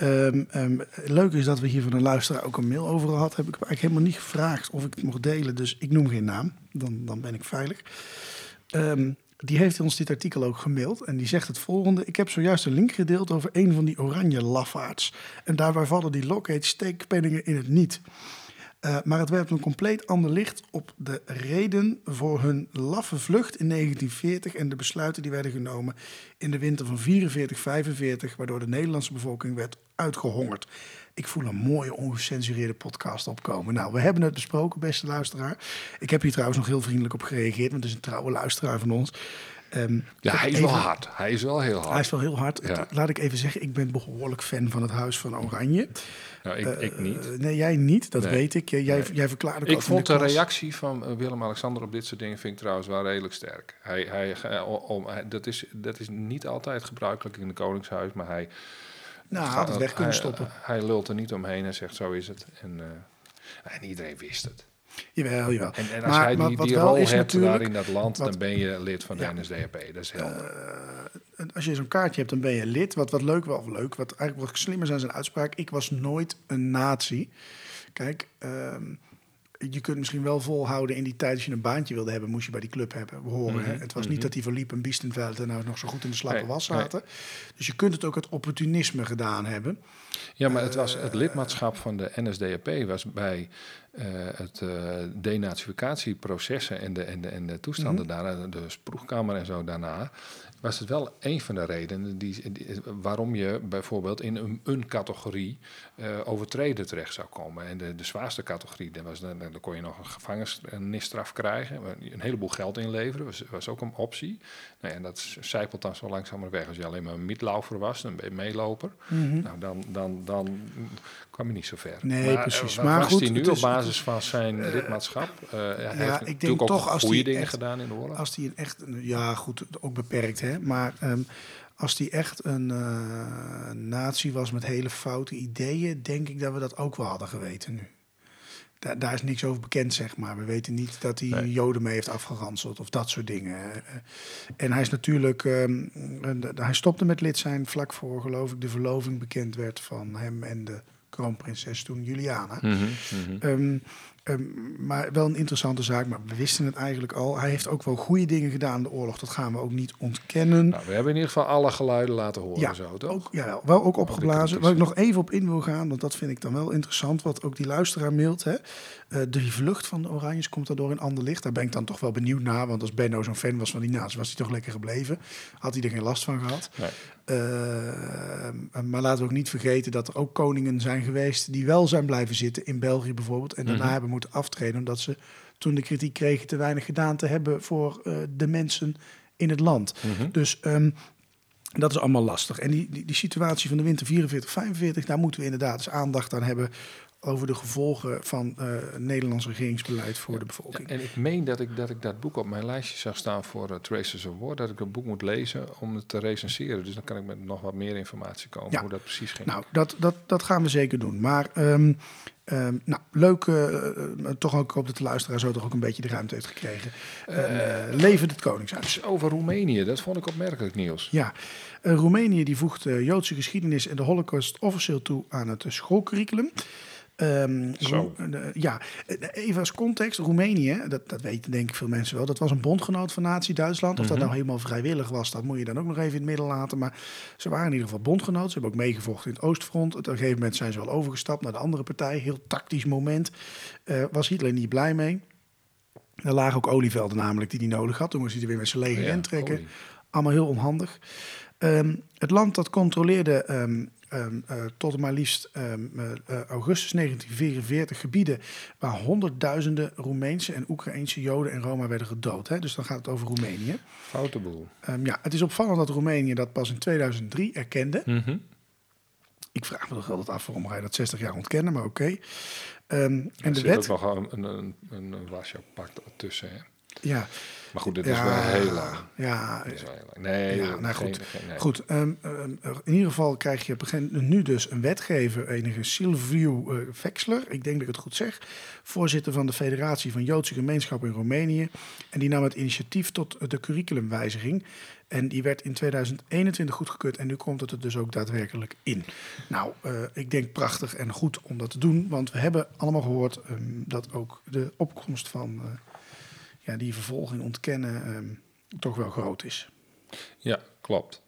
Ehm, ehm, leuk is dat we hier van een luisteraar ook een mail over gehad. Heb ik hem eigenlijk helemaal niet gevraagd of ik het mocht delen. Dus ik noem geen naam. Dan, dan ben ik veilig. Ehm, die heeft ons dit artikel ook gemaild. En die zegt het volgende. Ik heb zojuist een link gedeeld over een van die oranje lafaards. En daarbij vallen die Lockheed steekpenningen in het niet. Uh, maar het werpt een compleet ander licht op de reden voor hun laffe vlucht in 1940 en de besluiten die werden genomen in de winter van 44-45, waardoor de Nederlandse bevolking werd uitgehongerd. Ik voel een mooie ongecensureerde podcast opkomen. Nou, we hebben het besproken, beste luisteraar. Ik heb hier trouwens nog heel vriendelijk op gereageerd, want het is een trouwe luisteraar van ons. Um, ja, hij is even, wel hard. Hij is wel heel hard. Hij is wel heel hard. Ja. Laat ik even zeggen, ik ben behoorlijk fan van het Huis van Oranje. Nou, ik, uh, ik niet. nee, jij niet, dat Nee. weet ik. Jij, Nee. jij verklaarde Ik vond de, reactie van uh, Willem-Alexander op dit soort dingen vind ik trouwens wel redelijk sterk. Hij, hij, hij- om, hij- dat, is, dat is niet altijd gebruikelijk in het Koningshuis, maar hij... Nou, had het weg kunnen hij, stoppen. Hij lult er niet omheen en zegt zo is het. En, uh, en iedereen wist het. Jawel, jawel. En, en als Maar- hij die, die rol is hebt daar in dat land, wat- dan ben je lid van de Ja. NSDAP. Dat is helder. Eh, als je zo'n kaartje hebt, dan ben je lid. Wat, wat leuk, wel of leuk. Wat eigenlijk wat slimmer zijn zijn uitspraak. Ik was nooit een nazi. Kijk, ehm, je kunt misschien wel volhouden in die tijd... als je een baantje wilde hebben, moest je bij die club hebben. We horen. Mhm, Het was niet mhm. dat die verliep en Biestenveld... en nou nog zo goed in de slappe Nee, was nee. zaten. Dus je kunt het ook uit opportunisme gedaan hebben. Ja, maar het, was, Eh, het lidmaatschap van de NSDAP was bij eh, het eh denatificatieprocessen en de, en de, en de toestanden Mhm. daarna, de sproegkamer en zo daarna, was het wel een van de redenen die, die- waarom je bijvoorbeeld in een, een categorie overtreden terecht zou komen. En de, de zwaarste categorie, daar, was, dan, dan kon je nog een gevangenisstraf krijgen, een heleboel geld inleveren, was, was ook een optie. Nou, ja, en dat zijpelt dan zo langzaam maar weg. Als je alleen maar een mietlaufer was, dan ben je meeloper. Nou, dan, dan, dan kwam je niet zo ver. Nee, Maar, precies. eh, Maar was goed, hij nu het op is- basis basis van zijn lidmaatschap. Uh, hij ja, heeft ik natuurlijk denk ook toch als goede hij dingen echt- gedaan in de oorlog. Als die een echt, ja goed, ook beperkt hè, maar ehm, als die echt een eh natie was met hele foute ideeën, denk ik dat we dat ook wel hadden geweten nu. Daar, daar is niks over bekend, zeg maar. We weten niet dat hij Nee. Joden mee heeft afgeranseld of dat soort dingen. Eh, En hij is natuurlijk, ehm, eh, hij stopte met lid zijn vlak voor, geloof ik, de verloving bekend werd van hem en de kroonprinses toen Juliana. Ehm, ehm, maar wel een interessante zaak, maar we wisten het eigenlijk al. Hij heeft ook wel goede dingen gedaan in de oorlog, dat gaan we ook niet ontkennen. Nou, we hebben in ieder geval alle geluiden laten horen, ja, zo, toch? ook, ja, wel ook opgeblazen. Waar ik nog even op in wil gaan, want dat vind ik dan wel interessant, wat ook die luisteraar mailt. Hè. Eh, de vlucht van de Oranjes komt daardoor in ander licht. Daar ben ik dan toch wel benieuwd naar, want als Benno zo'n fan was van die naast, was hij toch lekker gebleven. Had hij er geen last van gehad. Nee. Eh, maar laten we ook niet vergeten dat er ook koningen zijn geweest die wel zijn blijven zitten, in België bijvoorbeeld, en daarna Mhm. hebben moeten aftreden omdat ze toen de kritiek kregen te weinig gedaan te hebben voor eh, de mensen in het land. Mhm. Dus ehm, dat is allemaal lastig. En die, die, die situatie van de winter 44-45, daar moeten we inderdaad eens aandacht aan hebben over de gevolgen van eh Nederlands regeringsbeleid voor de bevolking. En ik meen dat ik, dat ik dat boek op mijn lijstje zag staan voor uh, Traces of War. Dat ik dat boek moet lezen om het te recenseren. Dus dan kan ik met nog wat meer informatie komen Ja. hoe dat precies ging. Nou, dat, dat, dat gaan we zeker doen. Maar ehm, ehm, nou, leuk, eh, toch ook op dat de luisteraar zo toch ook een beetje de ruimte heeft gekregen. Leven het Koningshuis. Over Roemenië, dat vond ik opmerkelijk, Niels. Ja, Roemenië die voegt Joodse geschiedenis en de Holocaust officieel toe aan het schoolcurriculum. Ehm, Zo. Eh, ja, eh, even als context. Roemenië, dat, dat weten denk ik veel mensen wel, dat was een bondgenoot van Nazi-Duitsland. Of dat Mhm. nou helemaal vrijwillig was, dat moet je dan ook nog even in het midden laten. Maar ze waren in ieder geval bondgenoot. Ze hebben ook meegevochten in het Oostfront. Op een gegeven moment zijn ze wel overgestapt naar de andere partij. Heel tactisch moment. Eh, was Hitler niet blij mee. Er lagen ook olievelden namelijk die hij nodig had. Toen moest hij er weer met zijn leger Ja, intrekken. Allemaal heel onhandig. Ehm, het land dat controleerde ehm, ehm, eh, tot maar liefst ehm, eh, eh, augustus 1944 gebieden waar honderdduizenden Roemeense en Oekraïnse Joden en Roma werden gedood. Hè? Dus dan gaat het over Roemenië. Foute boel. Ehm, ja, het is opvallend dat Roemenië dat pas in 2003 erkende. Mhm. Ik vraag me toch altijd af waarom ga je dat 60 jaar ontkennen, maar oké. En Er de zit wet, ook nog een, een, een, een, een Warschau-pact tussen. Hè? ja, Maar goed, dit is ja, wel heel lang. Ja, Dit is wel heel lang. Nee, Ja, nou goed. geen- nee. Goed, ehm, ehm, in ieder geval krijg je begin, nu dus een wetgever, enige Silviu eh, Vexler, ik denk dat ik het goed zeg, voorzitter van de Federatie van Joodse Gemeenschappen in Roemenië. En die nam het initiatief tot de curriculumwijziging. En die werd in 2021 goedgekeurd en nu komt het er dus ook daadwerkelijk in. Nou, eh, ik denk prachtig en goed om dat te doen, want we hebben allemaal gehoord ehm, dat ook de opkomst van eh, die vervolging ontkennen ehm, toch wel groot is. Ja, klopt.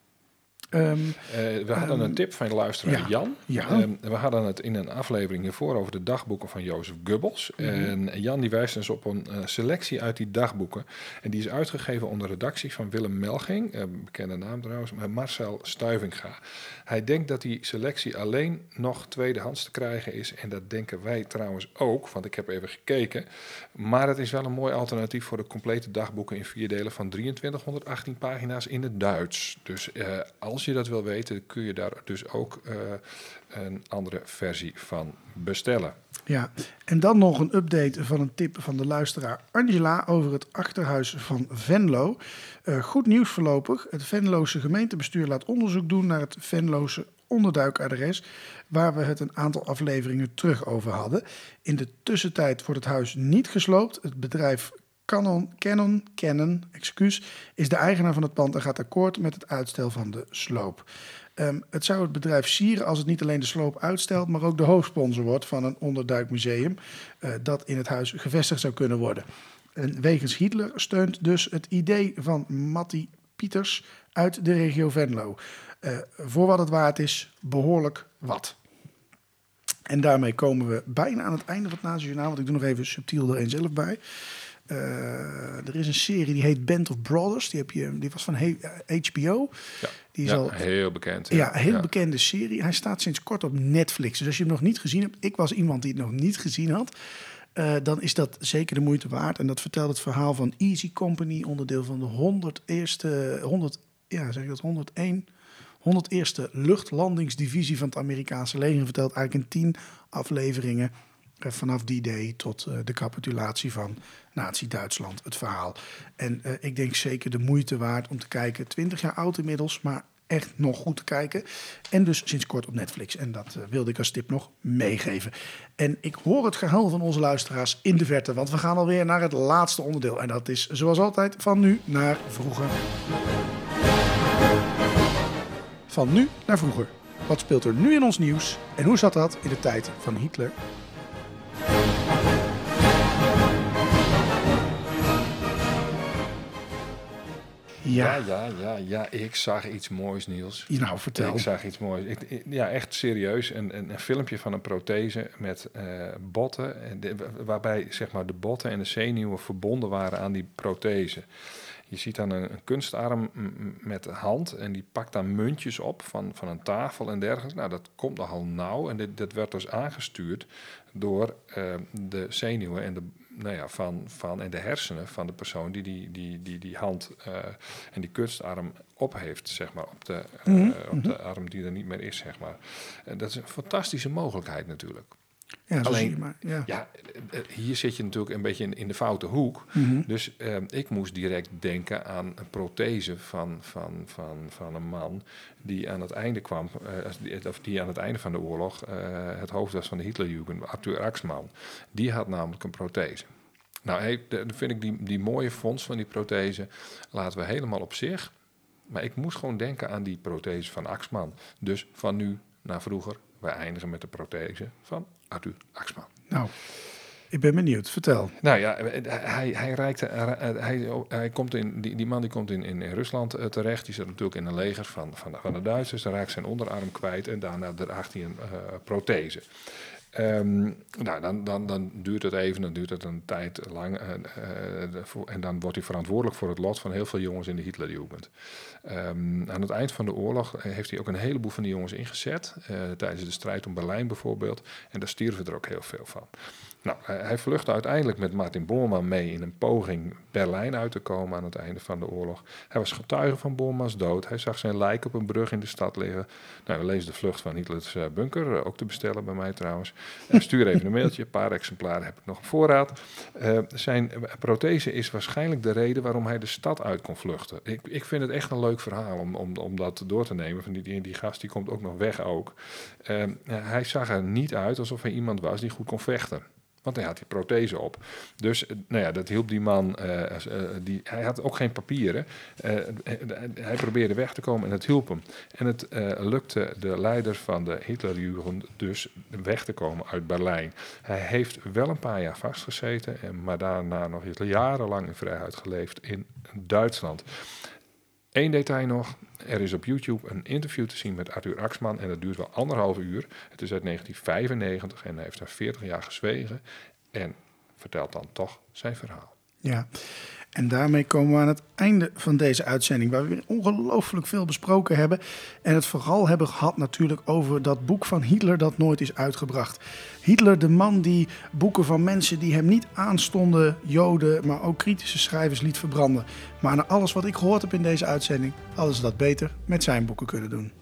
Ehm, Eh, we hadden een tip van de luisteraar ja. Jan. Ja. Ehm, we hadden het in een aflevering hiervoor over de dagboeken van Jozef Goebbels. Mhm. En Jan die wijst ons op een eh, selectie uit die dagboeken. En die is uitgegeven onder redactie van Willem Melging, een bekende naam trouwens, maar Marcel Stuivinga. Hij denkt dat die selectie alleen nog tweedehands te krijgen is. En dat denken wij trouwens ook, want ik heb even gekeken. Maar het is wel een mooi alternatief voor de complete dagboeken in vier delen van 2318 pagina's in het Duits. Dus eh, als je dat wil weten, kun je daar dus ook eh, een andere versie van bestellen. Ja, en dan nog een update van een tip van de luisteraar Angela over het achterhuis van Venlo. Eh, goed nieuws voorlopig. Het Venloze gemeentebestuur laat onderzoek doen naar het Venloze onderduikadres, waar we het een aantal afleveringen terug over hadden. In de tussentijd wordt het huis niet gesloopt. Het bedrijf Canon, Canon, Canon, excuus, is de eigenaar van het pand en gaat akkoord met het uitstel van de sloop. Ehm, het zou het bedrijf sieren als het niet alleen de sloop uitstelt, maar ook de hoofdsponsor wordt van een onderduikmuseum eh, dat in het huis gevestigd zou kunnen worden. En wegens Hitler steunt dus het idee van Matti Pieters uit de regio Venlo. Eh, voor wat het waard is, behoorlijk wat. En daarmee komen we bijna aan het einde van het nationaal, want ik doe nog even subtiel er een zelf bij. Eh, er is een serie die heet Band of Brothers. Die, heb je, die was van HBO. Ja, Die is ja, al heel bekend. ja, heel Ja. bekende serie. Hij staat sinds kort op Netflix. Dus als je hem nog niet gezien hebt, ik was iemand die het nog niet gezien had, eh, dan is dat zeker de moeite waard. En dat vertelt het verhaal van Easy Company, onderdeel van de 101ste, 100, ja, zeg ik dat, 101, 101ste luchtlandingsdivisie van het Amerikaanse leger. Vertelt eigenlijk in tien afleveringen eh, vanaf die day tot eh, de capitulatie van Nazi-Duitsland, het verhaal. En eh, ik denk zeker de moeite waard om te kijken. 20 jaar oud inmiddels, maar echt nog goed te kijken. En dus sinds kort op Netflix. En dat eh, wilde ik als tip nog meegeven. En ik hoor het gehuil van onze luisteraars in de verte, want we gaan alweer naar het laatste onderdeel. En dat is zoals altijd van nu naar vroeger. Van nu naar vroeger. Wat speelt er nu in ons nieuws en hoe zat dat in de tijd van Hitler? Ja, Ja, ja, ja, ja. Ik zag iets moois, Niels. nou vertel. Ik zag iets moois. Ik, ik- ja, echt serieus. Een, een, een filmpje van een prothese met eh, botten. En de- waarbij zeg maar, de botten en de zenuwen verbonden waren aan die prothese. Je ziet dan een, een kunstarm met de hand en die pakt dan muntjes op van, van een tafel en dergelijke. Nou, dat komt nogal nauw en dit, dat werd dus aangestuurd door eh, de zenuwen en de, nou ja, van, van, en de hersenen van de persoon die die, die, die, die hand eh, en die kunstarm op heeft, zeg maar, op de, eh, Mhm, op de arm die er niet meer is, zeg maar. En dat is een fantastische mogelijkheid natuurlijk. Ja, Alleen- maar. Ja. Ja, eh, eh, hier zit je natuurlijk een beetje in, in de foute hoek. Mhm. Dus eh, ik moest direct denken aan een prothese van, van, van, van een man die aan het einde kwam, eh, of die aan het einde van de oorlog eh, het hoofd was van de Hitlerjugend, Arthur Axman. Die had namelijk een prothese. Nou, hey, dan vind ik die, die mooie fonds van die prothese laten we helemaal op zich. Maar ik moest gewoon denken aan die prothese van Axman. Dus van nu naar vroeger, wij eindigen met de prothese van Arthur Axman. Nou, ik ben benieuwd. Vertel. Nou ja, hij, hij, reikte, hij, hij, hij komt in, die, die man die komt in, in Rusland eh, terecht. Die zit natuurlijk in een leger van, van, van de Duitsers. Dan raakt zijn onderarm kwijt en daarna draagt hij een eh, prothese. Ehm, nou, dan, dan, dan duurt het even, dan duurt het een tijd lang. En, eh, de- voor- en dan wordt hij verantwoordelijk voor het lot van heel veel jongens in de Hitlerjugend. Ehm, aan het eind van de oorlog eh, heeft hij ook een heleboel van die jongens ingezet. eh, tijdens de strijd om Berlijn bijvoorbeeld. En daar stierven er ook heel veel van. Nou, hij vluchtte uiteindelijk met Martin Bormann mee in een poging Berlijn uit te komen aan het einde van de oorlog. Hij was getuige van Bormanns dood. Hij zag zijn lijk op een brug in de stad liggen. Nou, we lezen de vlucht van Hitlers eh, bunker, eh, ook te bestellen bij mij trouwens. Eh, stuur even een mailtje, een paar exemplaren heb ik nog op voorraad. Zijn prothese is waarschijnlijk de reden waarom hij de stad uit kon vluchten. Ik, ik vind het echt een leuk verhaal om, om, om dat door te nemen. Van die, die, gast die komt ook nog weg ook. Hij zag er niet uit alsof hij iemand was die goed kon vechten. Want hij had die prothese op. Dus eh, nou ja, dat hielp die man. eh, eh, die, hij had ook geen papieren. Hij probeerde weg te komen en het hielp hem. En het lukte de leider van de Hitlerjugend dus weg te komen uit Berlijn. Hij heeft wel een paar jaar vastgezeten, en, maar daarna nog jarenlang in vrijheid geleefd in Duitsland. Eén detail nog. Er is op YouTube een interview te zien met Arthur Axman en dat duurt wel anderhalf uur. Het is uit 1995 en hij heeft daar 40 jaar gezwegen en vertelt dan toch zijn verhaal. Ja, en daarmee komen we aan het einde van deze uitzending, waar we weer ongelooflijk veel besproken hebben. En het vooral hebben gehad natuurlijk over dat boek van Hitler dat nooit is uitgebracht. Hitler, de man die boeken van mensen die hem niet aanstonden, Joden, maar ook kritische schrijvers liet verbranden. Maar na alles wat ik gehoord heb in deze uitzending, hadden ze dat beter met zijn boeken kunnen doen.